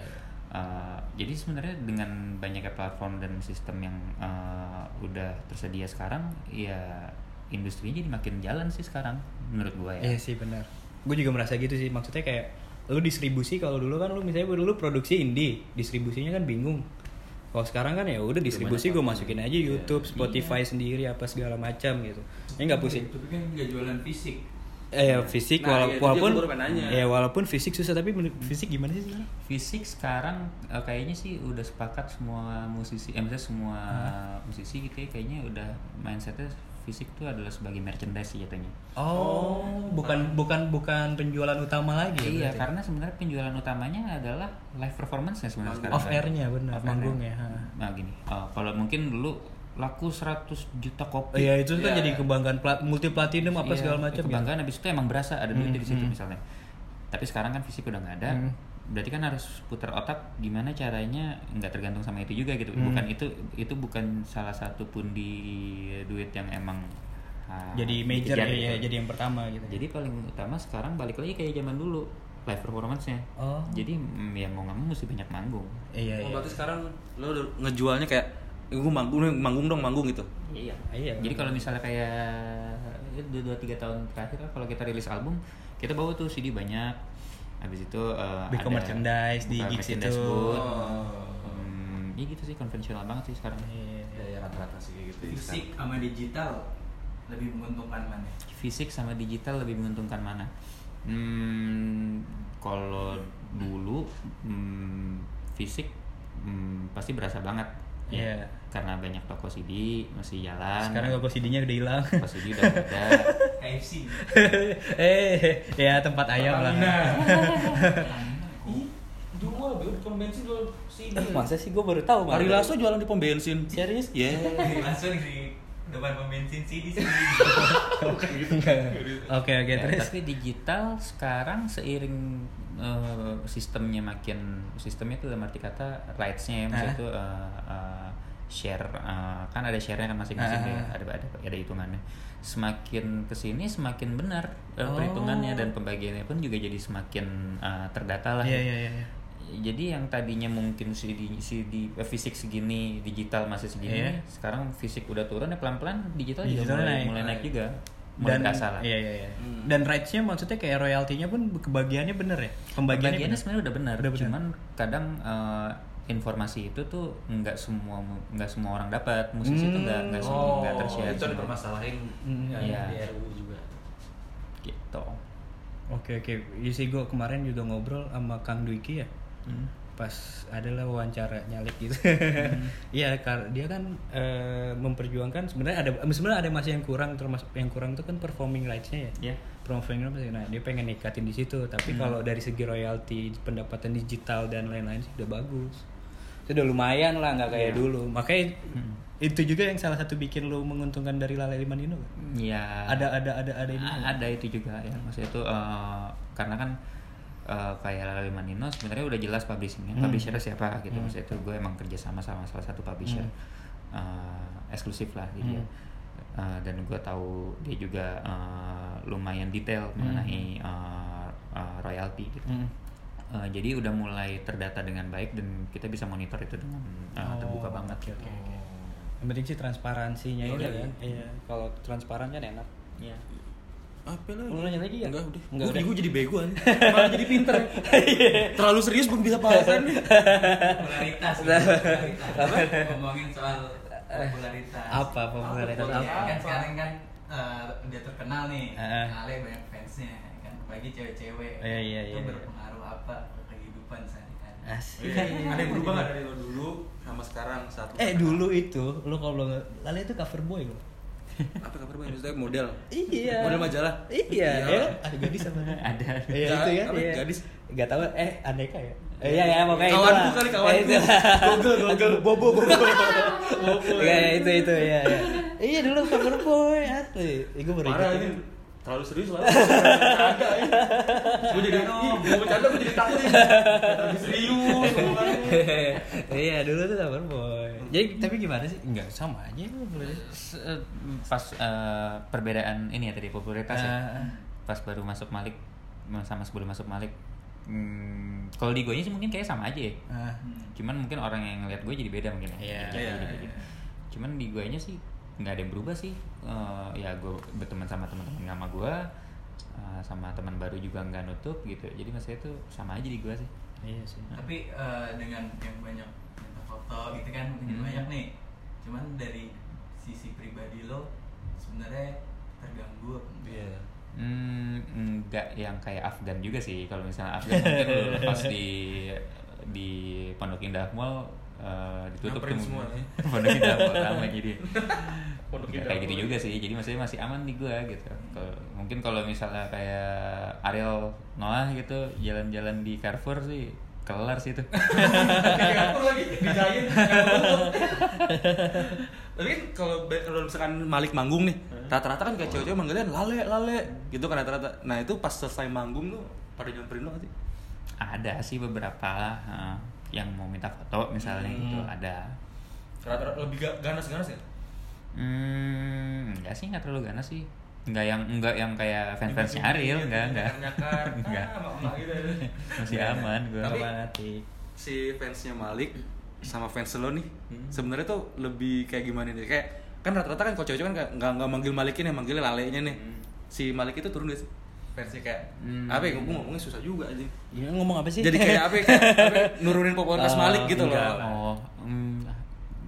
Uh, jadi sebenarnya dengan banyaknya platform dan sistem yang uh, udah tersedia sekarang, ya industrinya jadi makin jalan sih sekarang menurut gua ya. Iya sih benar. Gue juga merasa gitu sih. Maksudnya kayak lu distribusi kalau dulu kan lu misalnya dulu produksi indie, distribusinya kan bingung. Kalau sekarang kan ya udah distribusi gue masukin aja YouTube, Spotify sendiri apa segala macam gitu. Ini nggak pusing. Tapi kan nggak jualan fisik. Eh ya, fisik Nah, wala- iya, itu walaupun ya walaupun fisik susah tapi fisik gimana sih sekarang? Fisik sekarang uh, kayaknya sih udah sepakat semua musisi, eh maksudnya semua musisi gitu ya kayaknya udah mindsetnya fisik tuh adalah sebagai merchandise jatuhnya. Oh, bukan bukan bukan penjualan utama lagi. ya iya, berarti? karena sebenarnya penjualan utamanya adalah live performance-nya sebenarnya sekarang. off air-nya benar, manggungnya. Nah gini, uh, kalau mungkin dulu laku 100 juta kopi. Iya itu kan Iya. jadi kebanggaan plat, multi platinum apa Iya, segala macam ya. Kebanggaan habis itu emang berasa ada duitnya di situ hmm. misalnya. Tapi sekarang kan fisik udah nggak ada. Hmm. Berarti kan harus putar otak gimana caranya nggak tergantung sama itu juga gitu. Hmm. Bukan itu itu bukan salah satu pun di duit yang emang ah, Jadi major ya, gitu. ya, jadi yang pertama gitu. Jadi paling utama sekarang balik lagi kayak zaman dulu live performance-nya. Oh. Jadi mm, ya mau nggak mau mesti banyak manggung. iya Oh, iya. berarti sekarang lo udah ngejualnya kayak gue manggung manggung dong manggung gitu. Iya. Iya. Jadi kalau misalnya kayak ya, dua dua tiga tahun terakhir kalau kita rilis album, kita bawa tuh CD banyak. Habis itu eh, Bikin ada merchandise di gigs itu. booth. Oh. Hmm, ya gitu sih konvensional banget sih sekarang. Iya. Ya, ya rata-rata sih kayak gitu. Fisik sama digital lebih menguntungkan mana? Fisik sama digital lebih menguntungkan mana? Hmm, kalau dulu hmm, fisik hmm, pasti berasa banget. Ya. Iya. Karena banyak toko CD masih jalan. Sekarang toko CD-nya udah hilang. toko CD udah nggak ada. KFC. eh, ya tempat ayam lah. Jual, di pom bensin jual CD. Masa sih gue baru tahu. Ari Lasso jualan di pom bensin. Serius? Ya. Langsung di depan pom bensin CD sendiri. Oke oke Ya, terus. tapi digital sekarang seiring eh, sistemnya makin sistemnya itu dalam arti kata rights-nya ya maksudnya Ah. itu eh, eh, share eh, kan ada share-nya kan masing-masing Ah. ya ada ada ada hitungannya semakin ke sini semakin benar eh, Oh. perhitungannya dan pembagiannya pun juga jadi semakin eh, terdata lah Iya iya iya. Jadi yang tadinya mungkin CD, CD eh, fisik segini digital masih segini Iya. sekarang fisik udah turun ya pelan-pelan digital, Digital juga mulai naik. mulai naik juga mulai Dan berasa lah iya iya iya. Hmm. Dan rights-nya maksudnya kayak royaltinya pun kebagiannya bener ya? Pembagiannya, Pembagiannya bener? sebenarnya udah benar, Udah benar. cuman kadang eh, informasi itu tuh nggak semua nggak semua orang dapat musisi itu nggak nggak semua nggak tershare Oh, itu ada semua. permasalahan Hmm, yang iya. di RUU juga. gitu Oke oke. Iya sih gue kemarin juga ngobrol sama Kang Dwiki ya. Hmm. Pas adalah wawancara nyalek gitu. Iya, kar- dia kan eh, memperjuangkan sebenarnya ada sebenarnya ada masih yang kurang termasuk yang kurang itu kan performing rights-nya ya. ya Performing rights nah dia pengen nikatin di situ, tapi kalau dari segi royalti, pendapatan digital dan lain-lain sih udah bagus. Itu udah lumayan lah nggak kayak dulu. Makanya itu juga yang salah satu bikin lu menguntungkan dari Lale Limanino. kan? ya Ada ada ada ada ini. Ada itu juga ya maksudnya itu eh, karena kan eh, kayak Lali Manino sebenarnya udah jelas publishingnya Hmm. publisher siapa gitu maksudnya itu gue emang kerja sama sama salah satu publisher Hmm. eh, eksklusif lah di dia Eh, dan gue tahu dia juga eh, lumayan detail mengenai eh, eh, royalti gitu Hmm. Eh, jadi udah mulai terdata dengan baik dan kita bisa monitor itu dengan eh, Oh, terbuka banget oke, oke, oke. Yang penting sih transparansinya Oh, itu kan. Iya, kalau transparan kan enak. Iya. Apa lah? Lu nanya lagi ya? Enggak udah. Enggak udah. Gua jadi bego kan. Malah jadi pinter. Terlalu serius belum bisa bahasan. popularitas Nah. popularitas ngomongin soal popularitas Apa popularitas Ya, apa? kan sekarang kan eh, udah terkenal nih. Ale banyak fansnya kan apalagi cewek-cewek Iya, iya, itu iya, iya. berpengaruh apa ke kehidupan sehari-hari Asik. Ada yang berubah nggak dari lo dulu sama sekarang saat lu Eh dulu itu, lu kalau nggak Lale itu cover boy lo. Apa kabar Bang? Maksudnya model. Iya. Model majalah. Iya, Iya. ya. Ada gadis apa? ada Iya itu ya. apa, iya. gadis? Gak tahu eh aneka ya. Eh, iya ya pokoknya itu Kawanku lah. kali, kawanku. Eh, itu. Google, Google. Bobo bobo. Bobo. Iya iya, itu itu ya. ya. Iya dulu cover boy asli. Ih, gue baru Parah ini. Terlalu serius lah. Ya. Gue jadi, ih, gue bercanda gue jadi takut. Terlalu serius. Iya dulu tuh cover boy. Jadi tapi gimana sih? Enggak sama aja. Eh, pas eh, perbedaan ini ya tadi popularitas ya Ah. pas baru masuk Malik sama sebelum masuk Malik hmm, kalau di gue sih mungkin kayak sama aja ya Ah. cuman mungkin orang yang ngeliat gue jadi beda mungkin ya Iya, Jadi iya, beda iya. gitu. cuman di gue sih nggak ada yang berubah sih Eh, ya gue berteman sama teman-teman lama gue eh, sama teman baru juga nggak nutup gitu jadi maksudnya itu sama aja di gue sih Iya sih. tapi eh, dengan yang banyak minta foto gitu kan mungkin Hmm. banyak nih cuman dari sisi pribadi lo sebenarnya terganggu apa enggak? Iya. Hmm, enggak yang kayak Afgan juga sih. Kalau misalnya Afgan mungkin lepas di di Pondok Indah Mall eh, ditutup tuh semua, ya. Pondok Indah Mall ramai jadi. Pondok Indah kayak gitu juga sih. Jadi maksudnya masih aman di gua gitu. Kalau mungkin kalau misalnya kayak Ariel Noah gitu jalan-jalan di Carrefour sih kelar sih itu. Aku lagi dijahin. Tapi kan kalau kalau misalkan Malik manggung nih, rata-rata kan kayak cewek-cewek manggilnya lale lale gitu kan rata-rata. Nah itu pas selesai manggung tuh pada nyamperin lo nggak sih? ada sih beberapa lah eh, yang mau minta foto misalnya Hmm. gitu ada. Rata-rata lebih ga- ganas-ganas ya? Hmm, enggak sih, enggak terlalu ganas sih. Enggak yang enggak yang kayak fans-fansnya Ariel, enggak, enggak. Nyakar, Enggak. Ah, gitu ya. Masih aman gua. Tapi- Tapi Si fansnya Malik sama fans lo nih, Hmm. sebenarnya tuh lebih kayak gimana nih? Kayak kan rata-rata kan kalau cewek-cewek kan nggak- nggak nggak manggil Malikin ya, manggilnya lalenya nih. Hmm. Si Malik itu turun gak sih? Fansnya kayak Hmm. apa ya? Gue ngomongnya susah juga aja. ya, ngomong apa sih? Jadi kayak apa? ya, Kayak, apa ya, nurunin popularitas Oh, Malik gitu enggak loh. Oh, mm,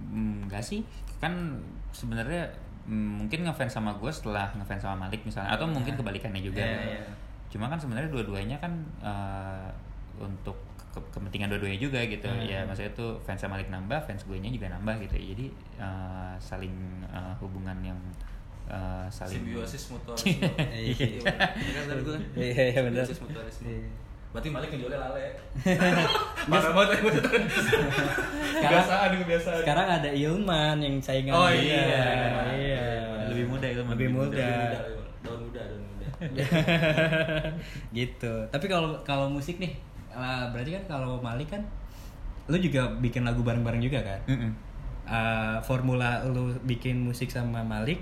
mm, enggak sih. Kan sebenarnya mm, mungkin ngefans sama gue setelah ngefans sama Malik misalnya atau mungkin kebalikannya juga. Iya, iya. Cuma kan sebenarnya dua-duanya kan eh, untuk ke- kepentingan dua-duanya juga gitu. Hmm. Ya maksudnya tuh fans Malik nambah, fans gue nya juga nambah gitu. Jadi eh, saling eh, hubungan yang eh, saling Simbiosis mutualisme. Iya. Iya? Iya, iya, benar. Iya. Berarti Malik ngejualnya lale. Parah banget gue. Kebiasaan kebiasaan. Sekarang ada Ilman yang saingan Oh dia. iya. Iya. Lebih muda Ilman, Lebih lebih muda. Daun muda, daun muda. gitu. Tapi kalau kalau musik nih, eh, berarti kan kalau Malik kan lu juga bikin lagu bareng-bareng juga kan? Mm-mm. Eh, formula lu bikin musik sama Malik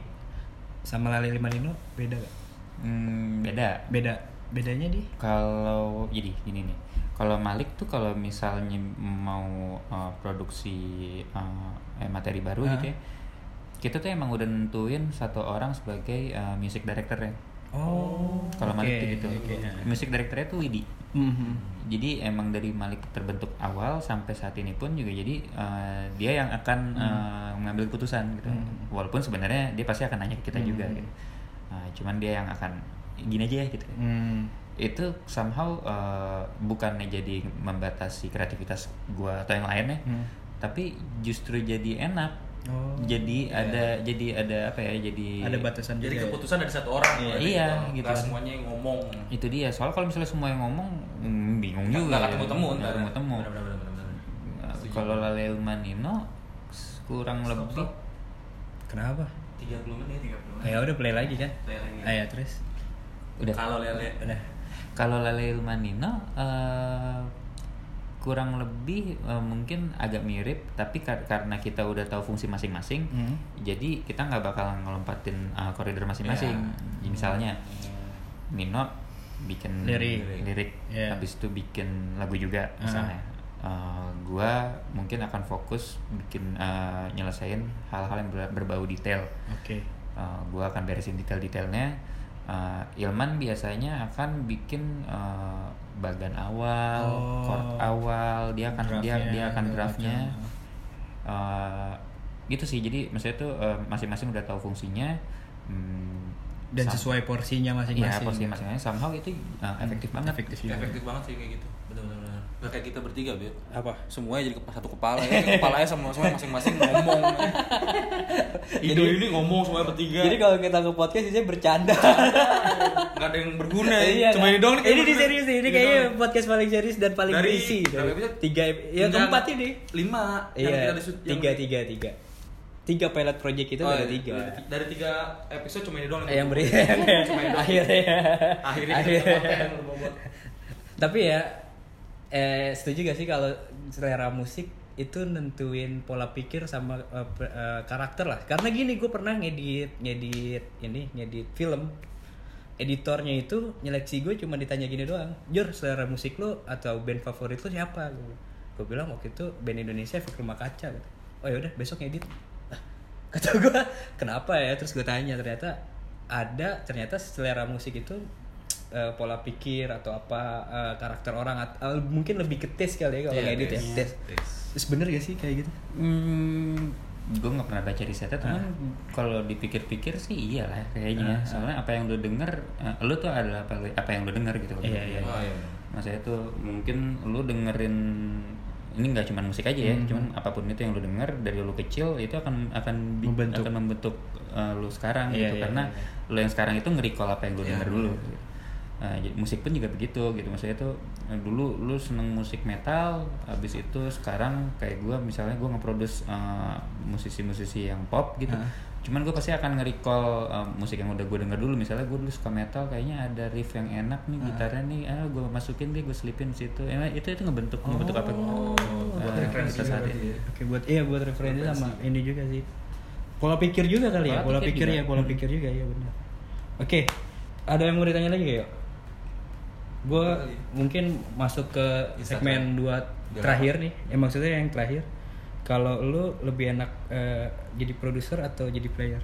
sama Lali Limanino beda gak? Hmm, beda. Beda. Bedanya di? Kalau jadi gini nih, kalau Malik tuh kalau misalnya mau uh, produksi uh, eh, materi baru Ah. gitu ya, kita tuh emang udah nentuin satu orang sebagai uh, music director ya. Oh. Kalau Malik oke, tuh gitu, oke. music directornya tuh Widi. Mhm. Jadi emang dari Malik terbentuk awal sampai saat ini pun juga jadi uh, dia yang akan uh, mengambil keputusan gitu. Hmm. Walaupun sebenarnya dia pasti akan nanya ke kita juga Hmm. gitu. Nah, cuman dia yang akan gini aja ya gitu. Hmm. Itu somehow uh, bukannya jadi membatasi kreativitas gua atau yang lainnya, Hmm. tapi justru jadi enak. Oh. Jadi Iya. ada jadi ada apa ya? Jadi Ada batasan Jadi juga. ya? keputusan dari satu orang. Iya. berarti Iya, gitu. gitu. Nggak semuanya yang ngomong. itu dia. Soal kalau misalnya semua yang ngomong hmm, bingung Nggak- juga. nggak ya. ketemu temu Nggak ketemu temu. Nah. Kalau Lale Manino kurang Stop, lebih stop. Kenapa? 30 menit. 30 Ya udah play lagi kan? Play lagi. Ayo terus. Udah. Kalau lele. Udah. Kalau Lale Manino eh, kurang lebih eh, mungkin agak mirip, tapi kar- karena kita udah tahu fungsi masing-masing, Hmm. jadi kita nggak bakal ngelompatin eh, koridor masing-masing. Ya. Misalnya Nino bikin Lirik. lirik, Iya. habis itu bikin lagu juga misalnya. uh, gua mungkin akan fokus bikin uh, nyelesain hal-hal yang ber- berbau detail Oke. Uh, gua akan beresin detail-detailnya Uh, Ilman biasanya akan bikin uh, bagan awal, Oh. chord awal, dia akan dia Draftnya, dia akan draftnya uh, gitu sih jadi maksudnya tuh uh, masing-masing udah tahu fungsinya hmm, Dan sam- sesuai porsinya Iya, masing-masing. porsi masing-masing somehow itu uh, efektif banget. Efektif juga. efektif banget sih kayak gitu Gak kayak kita bertiga, Bet. Apa? Semuanya jadi satu kepala ya. Kepalanya sama semua masing-masing ngomong. Ide ini ngomong semuanya bertiga. Jadi kalau kita ke podcast ini bercanda. nggak ada yang berguna ya. Iya, Cuma kan? ini doang Ini di serius nih. Ini kayaknya doang. podcast paling serius dan paling Dari- berisi. berapa episode? Tiga, ya keempat ini. Lima. Yang Iya, kita di shoot- yang- tiga, tiga, tiga. Tiga pilot project itu Oh, ada iya. tiga. Dari- Dari tiga episode cuma ini doang. yang beri Cuma ini doang. akhirnya Akhirnya akhirnya tapi ya eh setuju gak sih kalau selera musik itu nentuin pola pikir sama pe- eh, karakter lah? Karena gini gue pernah ngedit ngedit ini ngedit film. Editornya itu nyeleksi gue cuma ditanya gini doang jur selera musik lo atau band favorit lo siapa? Gue bilang waktu itu band Indonesia efek rumah kaca. Gitu. oh yaudah besok ngedit. Kata gue kenapa ya? Terus gue tanya ternyata ada ternyata selera musik itu eh, pola pikir atau apa eh, karakter orang atau mungkin lebih ke tes kali ya kalau Iya, ngedit ya tes. tes terus bener gak sih kayak gitu Hmm, gue nggak pernah baca risetnya, Ah. cuman kalau dipikir-pikir sih iyalah kayaknya. Soalnya apa yang lu denger, eh, lu tuh adalah apa, apa yang lu denger gitu. Iya, iya, Oh, iya. Maksudnya tuh mungkin lu dengerin ini nggak cuma musik aja ya, Hmm. cuman apa pun itu yang lu denger dari lu kecil itu akan akan bi- Membentuk. akan membentuk eh, lu sekarang Iya, gitu iya, karena iya, lu yang sekarang itu nge-recall apa yang lu Iya, denger dulu. gitu. Nah, jadi musik pun juga begitu gitu maksudnya tuh eh, dulu lu seneng musik metal habis itu sekarang kayak gua misalnya gua nge-produce eh, musisi-musisi yang pop gitu Hah. cuman gue pasti akan nge-recall eh, musik yang udah gue denger dulu misalnya gue dulu suka metal kayaknya ada riff yang enak nih gitarnya nih ah gue masukin deh gue selipin situ Emang itu itu ngebentuk ngebentuk apa Oh, buat referensi kita saat ini. ya. Oke buat iya buat referensi sama ini juga sih. Pola pikir juga kali ya, Pola pikir pikir, ya, pola Hmm. pikir juga ya benar. Oke, ada yang mau ditanya lagi gak yuk? Gue mungkin masuk ke Instagram. segmen dua terakhir nih. Ya maksudnya yang terakhir. Kalau lu lebih enak eh, jadi produser atau jadi player?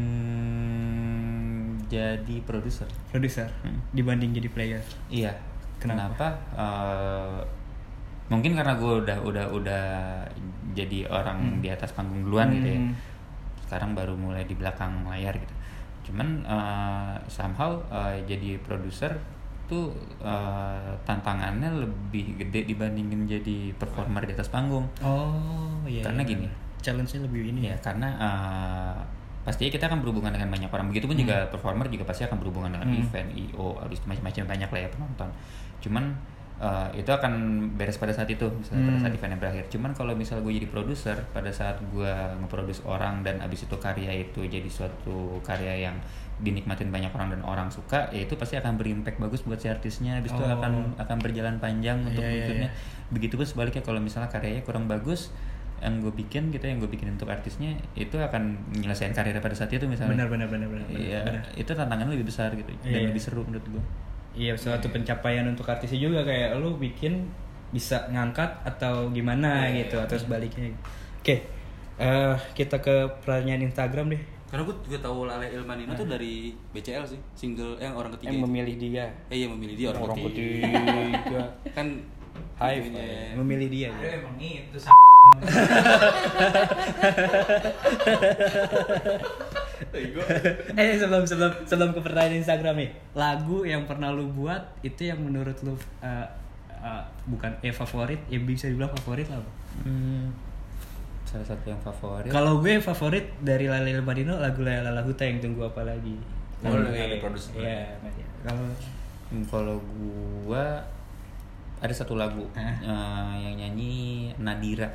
Hmm, jadi produser Produser Hmm. dibanding jadi player. Iya. Kenapa? Kenapa? Eh, mungkin karena gue udah udah udah jadi orang di atas panggung duluan gitu ya. Hmm. Sekarang baru mulai di belakang layar gitu. Cuman eh, somehow eh, jadi produser tuh eh, tantangannya lebih gede dibandingin jadi performer di atas panggung. Oh iya. Karena iya, gini. benar. challenge-nya lebih ini Ya karena eh, pastinya kita akan berhubungan dengan banyak orang. Begitupun juga performer juga pasti akan berhubungan dengan Hmm. event, IO, itu macam-macam banyak lah ya penonton. Cuman eh, itu akan beres pada saat itu, misalnya pada Hmm. saat eventnya berakhir. Cuman kalau misal gue jadi produser, pada saat gue ngeproduce orang dan abis itu karya itu jadi suatu karya yang dinikmatin banyak orang dan orang suka, ya itu pasti akan berimpact bagus buat si artisnya. Habis itu Oh. akan akan berjalan panjang untuk Iya, iya, berikutnya. iya. Begitupun sebaliknya kalau misalnya karyanya kurang bagus, yang gue bikin gitu yang gue bikin untuk artisnya itu akan menyelesaikan karirnya pada saat itu misalnya Benar, benar, benar, benar, iya benar. itu tantangannya lebih besar gitu dan Iya. lebih seru menurut gue Iya, suatu pencapaian untuk artisnya juga kayak lu bikin bisa ngangkat atau gimana Iya, gitu iya. atau sebaliknya. Oke. eh, kita ke pertanyaan Instagram deh. Karena gue juga tahu Lale Ilmanino tuh dari BCL sih, single eh, yang orang ketiga. Yang itu. memilih dia. Eh iya memilih dia orang, Orang ketiga. ketiga. kan Hai, memilih dia. ada ya. emang itu eh sebelum sebelum sebelum ke pertanyaan Instagram nih, lagu yang pernah lu buat itu yang menurut lu eh, eh, bukan eh favorit, ya bisa dibilang favorit lah. Bang. Hmm, salah satu yang favorit Kalau gue favorit dari Lale Ilmadino lagu Lala Huta yang tunggu apa lagi. Oh, Lagu yang gue. diproduksi. Iya, kalau Hmm, kalau gua ada satu lagu eh, yang nyanyi Nadira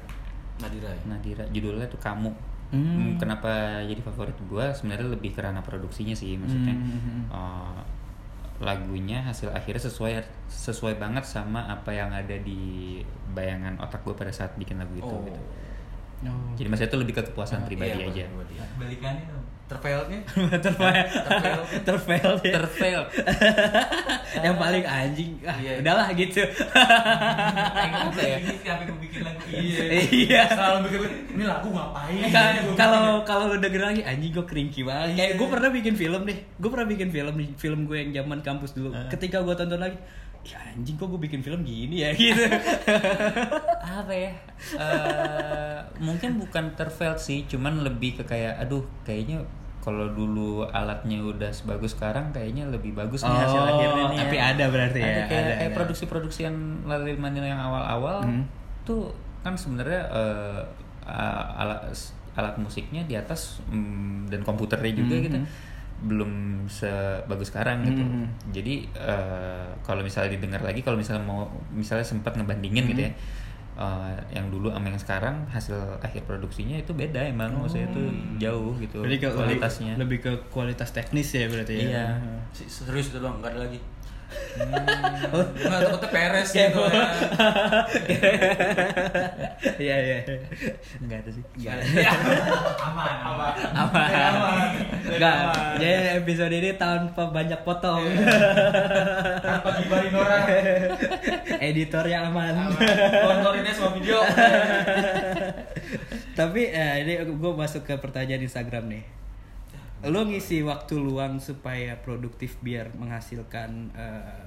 Nadira ya. Nadira judulnya tuh kamu Hmm. Hmm, kenapa jadi favorit gua sebenarnya lebih karena produksinya sih maksudnya Hmm. eh, lagunya hasil akhirnya sesuai sesuai banget sama apa yang ada di bayangan otak gue pada saat bikin lagu itu Oh. gitu Oh. jadi maksudnya itu lebih ke kepuasan pribadi Iya, aja balikannya dong Terfailednya? terfail. Terfail. Ya. terfail. Yang paling anjing. Ah, Iya. udahlah gitu. Apa ya. Ini sampai gue bikin lagu Iya. iya. Selalu mikir ini lagu ngapain? Kalau kalau lu denger lagi anjing gue cringy banget. Kayak gue pernah bikin film deh. Gue pernah bikin film nih film gue yang zaman kampus dulu. Ketika gue tonton lagi ya anjing kok gue bikin film gini ya gitu apa ya Eh, mungkin bukan terfail sih cuman lebih ke kayak aduh kayaknya kalau dulu alatnya udah sebagus sekarang kayaknya lebih bagus nih hasil Oh, akhirnya nih tapi ya. ada berarti ya, Ada kayak, ada, kayak ada. produksi-produksi yang Lali Manila yang awal-awal Hmm. tuh kan sebenarnya eh, a- alat alat musiknya di atas mm, dan komputernya juga Hmm, gitu hmm. Belum sebagus sekarang gitu. Hmm, hmm. jadi eh, kalau misalnya didengar lagi kalau misalnya mau misalnya sempat ngebandingin gitu ya eh, yang dulu sama yang sekarang hasil akhir produksinya itu beda emang. Maksudnya itu jauh gitu Berarti ke kualitasnya. lebih ke kualitas teknis ya berarti ya. Iya. Si- Serius itu doang, enggak ada lagi. Oh. Enggak takutnya peres gitu ya. iya iya enggak ada sih aman aman aman Aman. Enggak, jadi episode ini tanpa banyak potong. Tanpa gibahin orang. Editornya aman. Sponsorinnya semua video. Tapi eh, ini gue masuk ke pertanyaan Instagram nih. Lo ngisi waktu luang supaya produktif biar menghasilkan eh,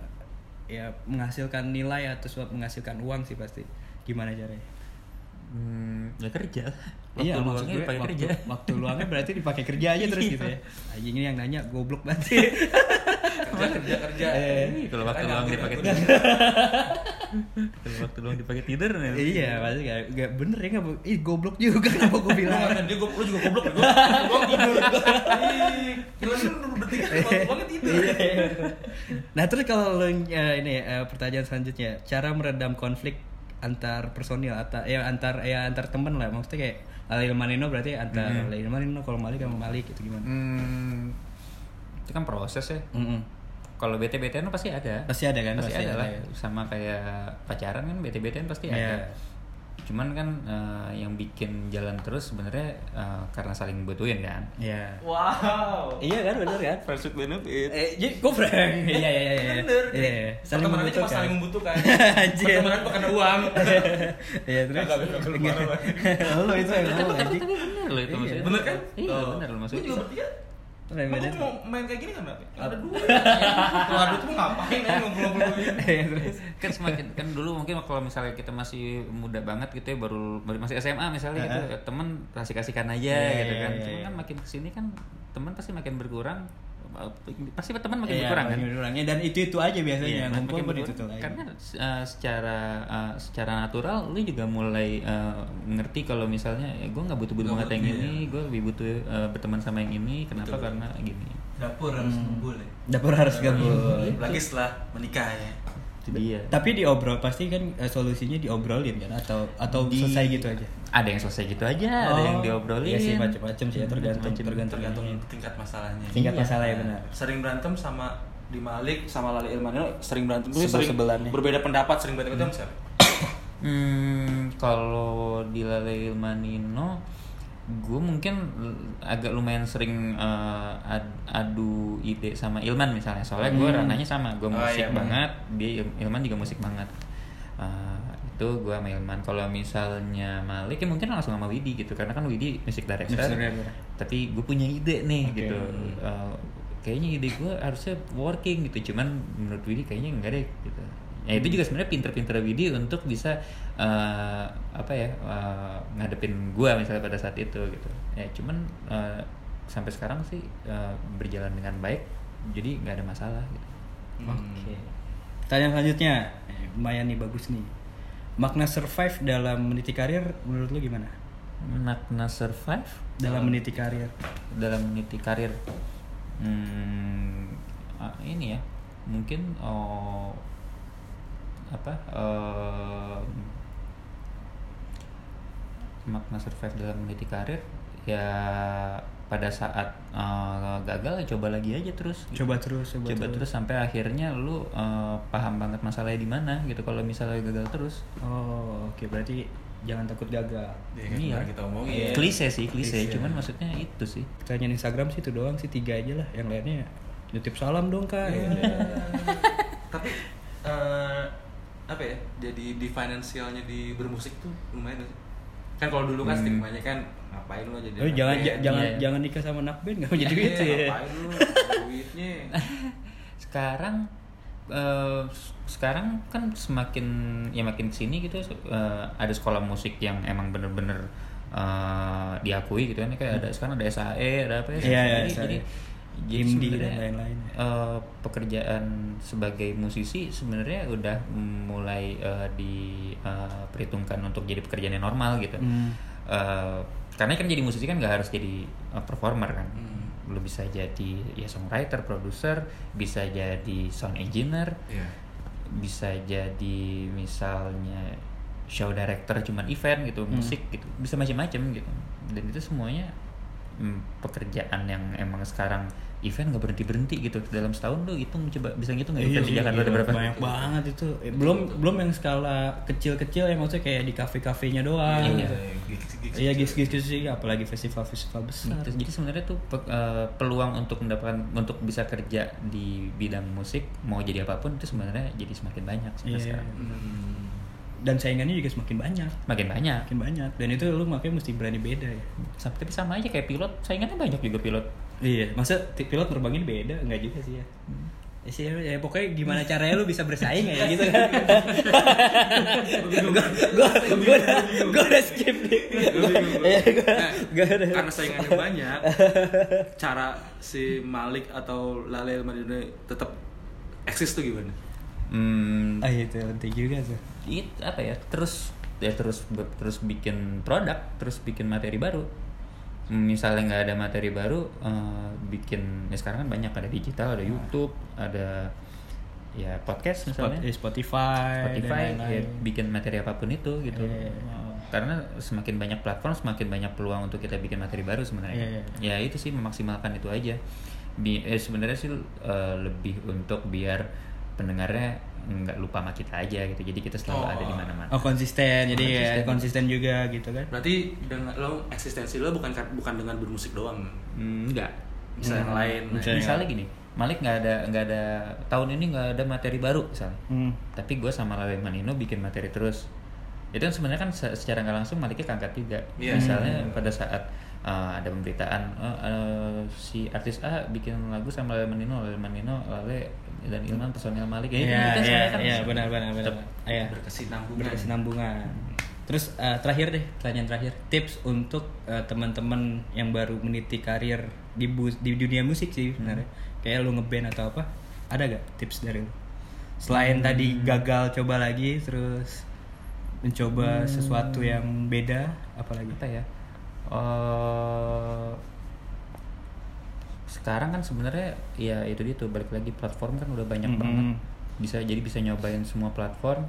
ya menghasilkan nilai atau suap menghasilkan uang sih pasti. Gimana caranya? Hmm, ya kerja waktu iya, luangnya gue dipakai waktu, kerja waktu luangnya berarti dipakai kerja aja terus gitu ya. Anjing ini yang nanya goblok berarti. Kerja kerja kerja. Eh, kalau waktu Kan luang dipakai tidur kalau waktu luang dipakai tidur nih iya, pasti gak, gak bener ya gak, ih goblok juga kenapa gue bilang. ngatain dia gua lu juga goblok gua. Gua tidur. Ih, Gila lu bertiga gua tidur. nah terus kalau lo eh, ini eh, pertanyaan selanjutnya cara meredam konflik antar personil atau ya antar ya antar temen lah maksudnya kayak Alil Manino berarti antar Mhm. Alil Manino kalau Malik sama Malik itu gimana? Hmm, itu kan proses ya Mm-mm. Kalau bete betean pasti ada Pasti ada kan? pasti, Pasti ada ada, lah ya. sama kayak pacaran kan bete betean pasti Iya. ada cuman kan eh, yang bikin jalan terus sebenarnya eh, karena saling butuhin kan Iya. Wow. Iya kan bener kan? Friends with benefit. Eh, jadi gue prank. Iya iya iya. iya. Bener. Iya. Saling Pertemanan membutuhkan. saling membutuhkan. Pertemanan bukan uang. Iya terus. Marah banget. Lo itu yang tapi, lo tapi, bener loh itu Iya. maksudnya Bener kan? iya Oh. bener loh Gua maksudnya Remedi. Aku mau main kayak gini kan berapa? Ada dua. Kalau ada tuh mau ngapain ya ngobrol-ngobrol begini. Iya terus. kan semakin kan dulu mungkin kalau misalnya kita masih muda banget gitu ya baru baru masih SMA misalnya gitu ya, temen kasih kasihkan aja Iya, gitu iya, kan Cuma iya. kan makin ke sini kan teman pasti makin berkurang pasti teman makin Iya, berkurang kan makin berkurang. Ya, dan itu itu aja biasanya Iya, ngumpul makin pun itu lagi. karena eh, secara eh, secara natural lu juga mulai eh, ngerti kalau misalnya gue nggak butuh butuh banget yang butuh, ini gue lebih butuh berteman sama yang ini kenapa Betul. karena gini dapur harus ngumpul ya Dapur harus gabung. Lagi setelah menikah ya. Itu dia Tapi diobrol pasti kan eh, solusinya diobrolin kan atau atau Di- selesai gitu aja. ada yang selesai gitu aja ada yang diobrolin Iya sih macam-macam sih ya tergantung Macem-macem. tergantung Tergantung tingkat masalahnya. tingkat Iya. masalah ya benar. Sering berantem sama di Malik sama Lali Ilmanil sering berantem tuh sering Sebel-sebelan nih. berbeda pendapat sering berantem sama siapa? Hmm, kalau di Lale Manino, gue mungkin agak lumayan sering ad- adu ide sama Ilman misalnya. Soalnya gue Hmm. ranahnya sama, gue Oh, musik iya, banget, dia Il- Ilman juga musik banget. Eh, itu gue sama Ilman. Kalau misalnya Malik ya mungkin langsung sama Widi gitu, karena kan Widi musik director. Music director. Tapi gue punya ide nih Oke. gitu. Eh, kayaknya ide gue harusnya working gitu, cuman menurut Widi kayaknya enggak deh gitu ya itu juga sebenarnya pinter-pinter Widi untuk bisa eh, apa ya eh, ngadepin gua misalnya pada saat itu gitu ya cuman eh, sampai sekarang sih eh, berjalan dengan baik jadi nggak ada masalah gitu Oke. Pertanyaan selanjutnya, eh, lumayan nih bagus nih. Makna survive dalam meniti karir menurut lu gimana? makna survive Dalam meniti karir. dalam meniti karir hmm, ah, ini ya mungkin oh, apa? Eh, makna survive dalam meniti karir ya pada saat eh, gagal ya coba lagi aja terus. Gitu. Coba terus, coba, coba terus. sampai akhirnya lu eh, paham banget masalahnya di mana gitu. Kalau misalnya gagal terus. Oh, oke. Berarti jangan takut gagal. Iya, Iya. kemarin kita omongin. klise sih klise. Klise. cuman maksudnya itu sih. Pertanyaan Instagram sih itu doang sih tiga aja lah. Yang lainnya nitip salam dong kak. Iya. Tapi eh, apa ya? Jadi di finansialnya di bermusik tuh lumayan sih? Kan kalau dulu kan Hmm. stigmanya kan ngapain lu jadi Oh, jangan band? ja- jangan iya. jangan nikah sama anak band nggak mau jadi Iya, gitu ya Ngapain lu duitnya? sekarang eh, sekarang kan semakin ya makin ke sini gitu eh, ada sekolah musik yang emang bener-bener eh, diakui gitu kan kayak ada sekarang ada SAE ada apa ya Iya, iya, jadi, Jadi Indie dan lain-lain. eh, pekerjaan sebagai musisi sebenarnya udah mulai eh, diperhitungkan untuk jadi pekerjaan yang normal gitu Hmm. Eh, karena kan jadi musisi kan nggak harus jadi eh, performer kan Hmm. lu bisa jadi ya songwriter, produser, bisa jadi sound engineer, Iya. bisa jadi misalnya show director cuman event gitu, musik gitu, bisa macam-macam gitu. Dan itu semuanya mm, pekerjaan yang emang sekarang event nggak berhenti berhenti gitu dalam setahun lu hitung coba bisa ngitung nggak event di iya, Jakarta iya, ada berapa banyak banget itu Eh, belum belum yang skala kecil-kecil yang maksudnya kayak di kafe-kafenya doang Iya. gitu. iya gigs-gigs gitu sih apalagi festival-festival besar Gitu. Jadi sebenarnya tuh pe- eh, peluang untuk mendapatkan untuk bisa kerja di bidang musik mau jadi apa pun itu sebenarnya jadi semakin banyak Iya. sekarang. Hmm. dan saingannya juga semakin banyak Makin banyak. makin banyak dan itu lu makanya mesti berani beda ya Tapi sama aja kayak pilot, saingannya banyak juga pilot. Iya masa pilot terbangin beda enggak juga sih ya Ya sih, ya, pokoknya gimana caranya lu bisa bersaing ya gitu kan. Gue gue gue udah gue udah skip nih. Gua- Iya, gua- gua udah- karena saingannya banyak, cara si Malik atau Lale Madina tetap eksis tuh gimana? Hmm, Ah itu penting juga tuh. it, apa ya? Terus ya terus terus bikin produk, terus bikin materi baru. Misalnya nggak ada materi baru, eh, bikin ya sekarang kan banyak ada digital, ada YouTube, ada ya podcast misalnya. eh, Spotify, Spotify dan ya, lain-lain. bikin materi apa pun itu gitu. Iya. Oh, Karena semakin banyak platform, semakin banyak peluang untuk kita bikin materi baru sebenarnya. Iya, Ya itu sih memaksimalkan itu aja. Bi eh, sebenarnya sih eh, lebih untuk biar pendengarnya nggak lupa sama kita aja gitu. Jadi kita selalu Oh. ada di mana-mana. Oh konsisten, jadi ya Konsisten. konsisten juga gitu kan. Berarti dengan lo eksistensi lo bukan bukan dengan bermusik doang. Hmm, enggak. Bisa yang Hmm, lain. misalnya. Misalnya gini, Malik nggak ada nggak ada tahun ini nggak ada materi baru misalnya. Hmm. Tapi gue sama Lale Manino bikin materi terus. Itu kan sebenarnya kan se- secara nggak langsung Maliknya keangkat juga. Iya. Misalnya pada saat uh, ada pemberitaan uh, uh, si artis A bikin lagu sama Lale Manino, Lale Manino, Lale dan Ilman personil Malik. Ya, Iya, iya, kan iya, benar, benar, benar. Iya. Berkesinambungan. berkesinambungan. Terus eh, terakhir deh, pertanyaan terakhir, tips untuk eh, teman-teman yang baru meniti karir di bu- di dunia musik sih sebenarnya. Kayak lu ngeband atau apa? Ada gak tips dari lu? Selain tadi gagal coba lagi terus mencoba sesuatu yang beda apalagi? apa ya eh sekarang kan sebenarnya ya itu dia tuh balik lagi platform kan udah banyak Mhm. banget bisa jadi bisa nyobain semua platform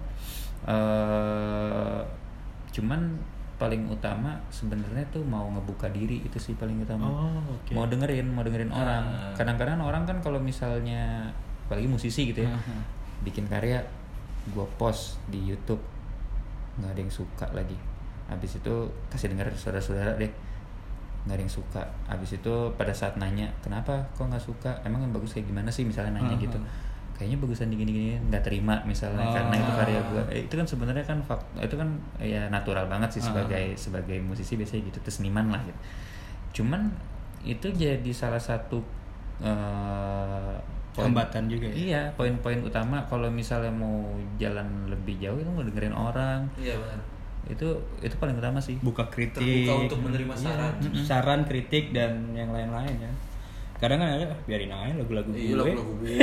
eh cuman paling utama sebenarnya tuh mau ngebuka diri itu sih paling utama Oh, oke. mau dengerin mau dengerin orang Ah. kadang-kadang orang kan kalau misalnya apalagi musisi gitu ya Aha. bikin karya gua post di YouTube nggak ada yang suka lagi habis itu kasih denger saudara-saudara deh nggak ada yang suka habis itu pada saat nanya kenapa kok nggak suka emang yang bagus kayak gimana sih misalnya nanya Aha. gitu kayaknya bagusan di gini-gini nggak terima misalnya Oh. karena itu karya gua Eh, itu kan sebenarnya kan fak itu kan ya natural banget sih Ah. sebagai sebagai musisi biasanya gitu terus seniman lah gitu cuman itu jadi salah satu eh, poin- Hambatan juga ya? iya poin-poin utama kalau misalnya mau jalan lebih jauh itu mau dengerin orang Iya benar. Itu itu paling utama sih buka kritik Terbuka untuk menerima Iya, saran. mm-mm. saran kritik dan yang lain-lain ya kadang kan ada "Ah, biarin aja lagu-lagu gue Iya lagu-lagu gue.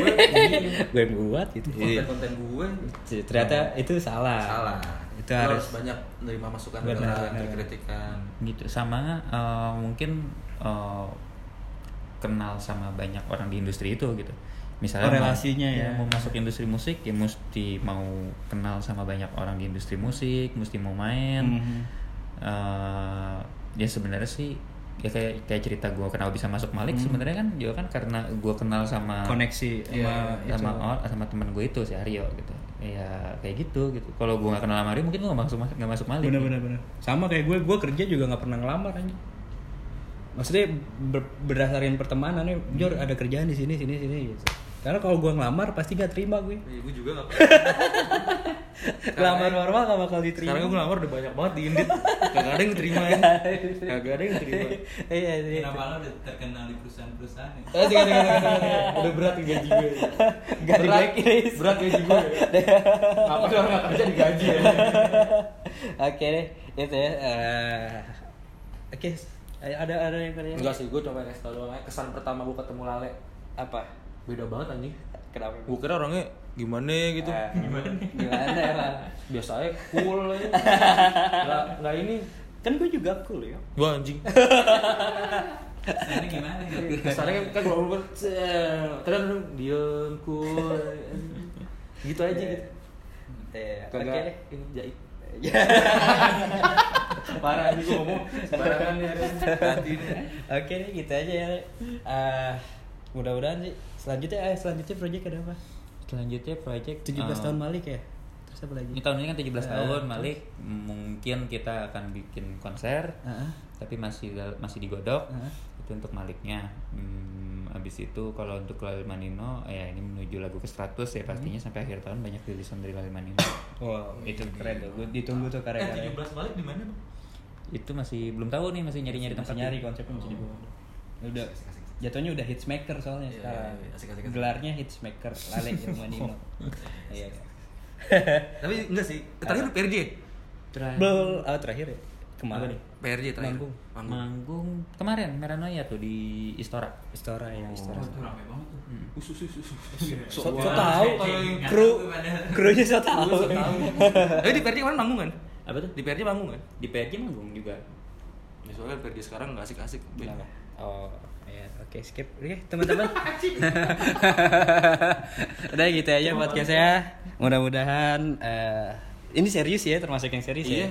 gue yang buat gitu Konten-konten gue. ternyata itu salah Salah. itu harus harus banyak menerima masukan Benar, dari kritikan. gitu sama eh, mungkin eh, kenal sama banyak orang di industri itu gitu misalnya Oh, mau- relasinya ya. mau masuk industri musik ya mesti mau kenal sama banyak orang di industri musik mesti mau main Mhm. Eh, ya sebenarnya sih ya kayak kayak cerita gue kenapa bisa masuk Malik Hmm. sebenarnya kan juga kan karena gue kenal sama koneksi sama itu. sama sama teman gue itu si Aryo gitu ya kayak gitu gitu kalau gue nggak kenal sama Rio mungkin gue nggak masuk nggak masuk malik bener bener bener sama kayak gue gue kerja juga nggak pernah ngelamar aja maksudnya ber- berdasarkan pertemanan nih Jor ada kerjaan di sini sini sini gitu. Karena kalau gue ngelamar pasti gak terima gue Iya, gue juga gak ngelamar normal gak bakal diterima. Sekarang gue ngelamar udah banyak banget di Indit. Gak ada yang terima. Ya Gak ada yang terima. Iya iya Kenapa lo udah terkenal di perusahaan-perusahaan ya? Eh, tiga, tiga, tiga. Udah berat gaji gue Gak di Berat- blacklist. Berat gaji gue Apa sih orang gak kerja digaji ya? Oke deh itu ya eh, oke ada ada yang kerja Enggak sih, gue coba kasih tau doang aja. Kesan pertama gue ketemu Lale. Apa Beda banget anjing. Kenapa? Gue kira orangnya gimana gitu. Eh, gimana? Gimana lah Biasa aja cool aja. Gak, gak ini. Kan gue juga cool ya. Wah anjing. Kesannya gimana? Kesannya kan, kan gue Kadang kadang diem, cool. Gitu aja gitu. Eh, oke Kagak ini jahit. Ya. Parah nih gue ngomong Sembarangan nih ini Oke deh, gitu aja ya. Eh, mudah-mudahan sih selanjutnya eh selanjutnya project ada apa? selanjutnya project 17 eh, tahun Malik ya. Terus apa lagi? ini tahun ini kan 17 Eh, tahun Malik mungkin kita akan bikin konser Heeh. tapi masih masih digodok Heeh. itu untuk Maliknya hmm, abis itu kalau untuk Lali Manino ya ini menuju lagu ke 100 ya pastinya sampai akhir tahun banyak rilisan dari Lali Manino Wow, itu keren tuh. Gue ditunggu tuh Eh karya-karya. 17 balik di mana bang? itu masih belum tahu nih masih nyari-nyari masih tempat nyari konsepnya masih dibawa. Udah jatuhnya udah hitsmaker soalnya Iya, sekarang. iya, asik, asik, asik. Gelarnya hitsmaker, Lale Ilmanino. Iya. Tapi enggak sih, terakhir PRJ Terakhir- Bel, ah, terakhir ya. Kemarin. PRJ terakhir Manggung. manggung kemarin Meranoia tuh di Istora Istora ya, Istora. Itu rame banget tuh. Usus usus usus So, so Wah, tahu kru krunya so tahu. Tapi di PRJ kemarin manggung kan? apa tuh Di PRJ manggung kan? di PRJ manggung juga Ya, soalnya PRJ sekarang nggak asik-asik? Oh, ya, oke skip. Oke, teman-teman. Udah gitu aja podcastnya. Mudah-mudahan eh, ini serius ya, termasuk yang serius Iya. ya.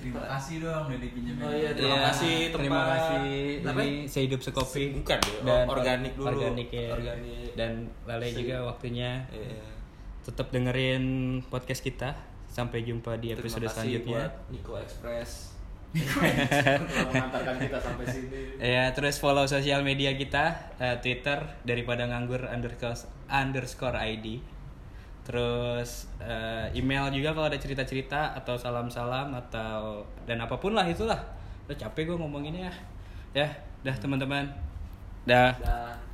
Terima kasih dong udah dipinjemin. Oh iya, terima kasih terima tempat. kasih. Apa? Ini sehidup sekopi. Bukan, ya. dan Organik dulu. Organik ya. Organik. Dan Lale Se- juga waktunya Iya. tetap dengerin podcast kita. Sampai jumpa di episode Terima kasih selanjutnya. buat Nico Express mengantarkan kita sampai sini. Ya, terus follow sosial media kita, eh, Twitter daripada nganggur underscore underscore ID. Terus eh, email juga kalau ada cerita-cerita atau salam-salam atau dan apa pun lah itulah. Udah capek gue ngomonginnya ya. Ya, dah teman-teman. Dah. Dah.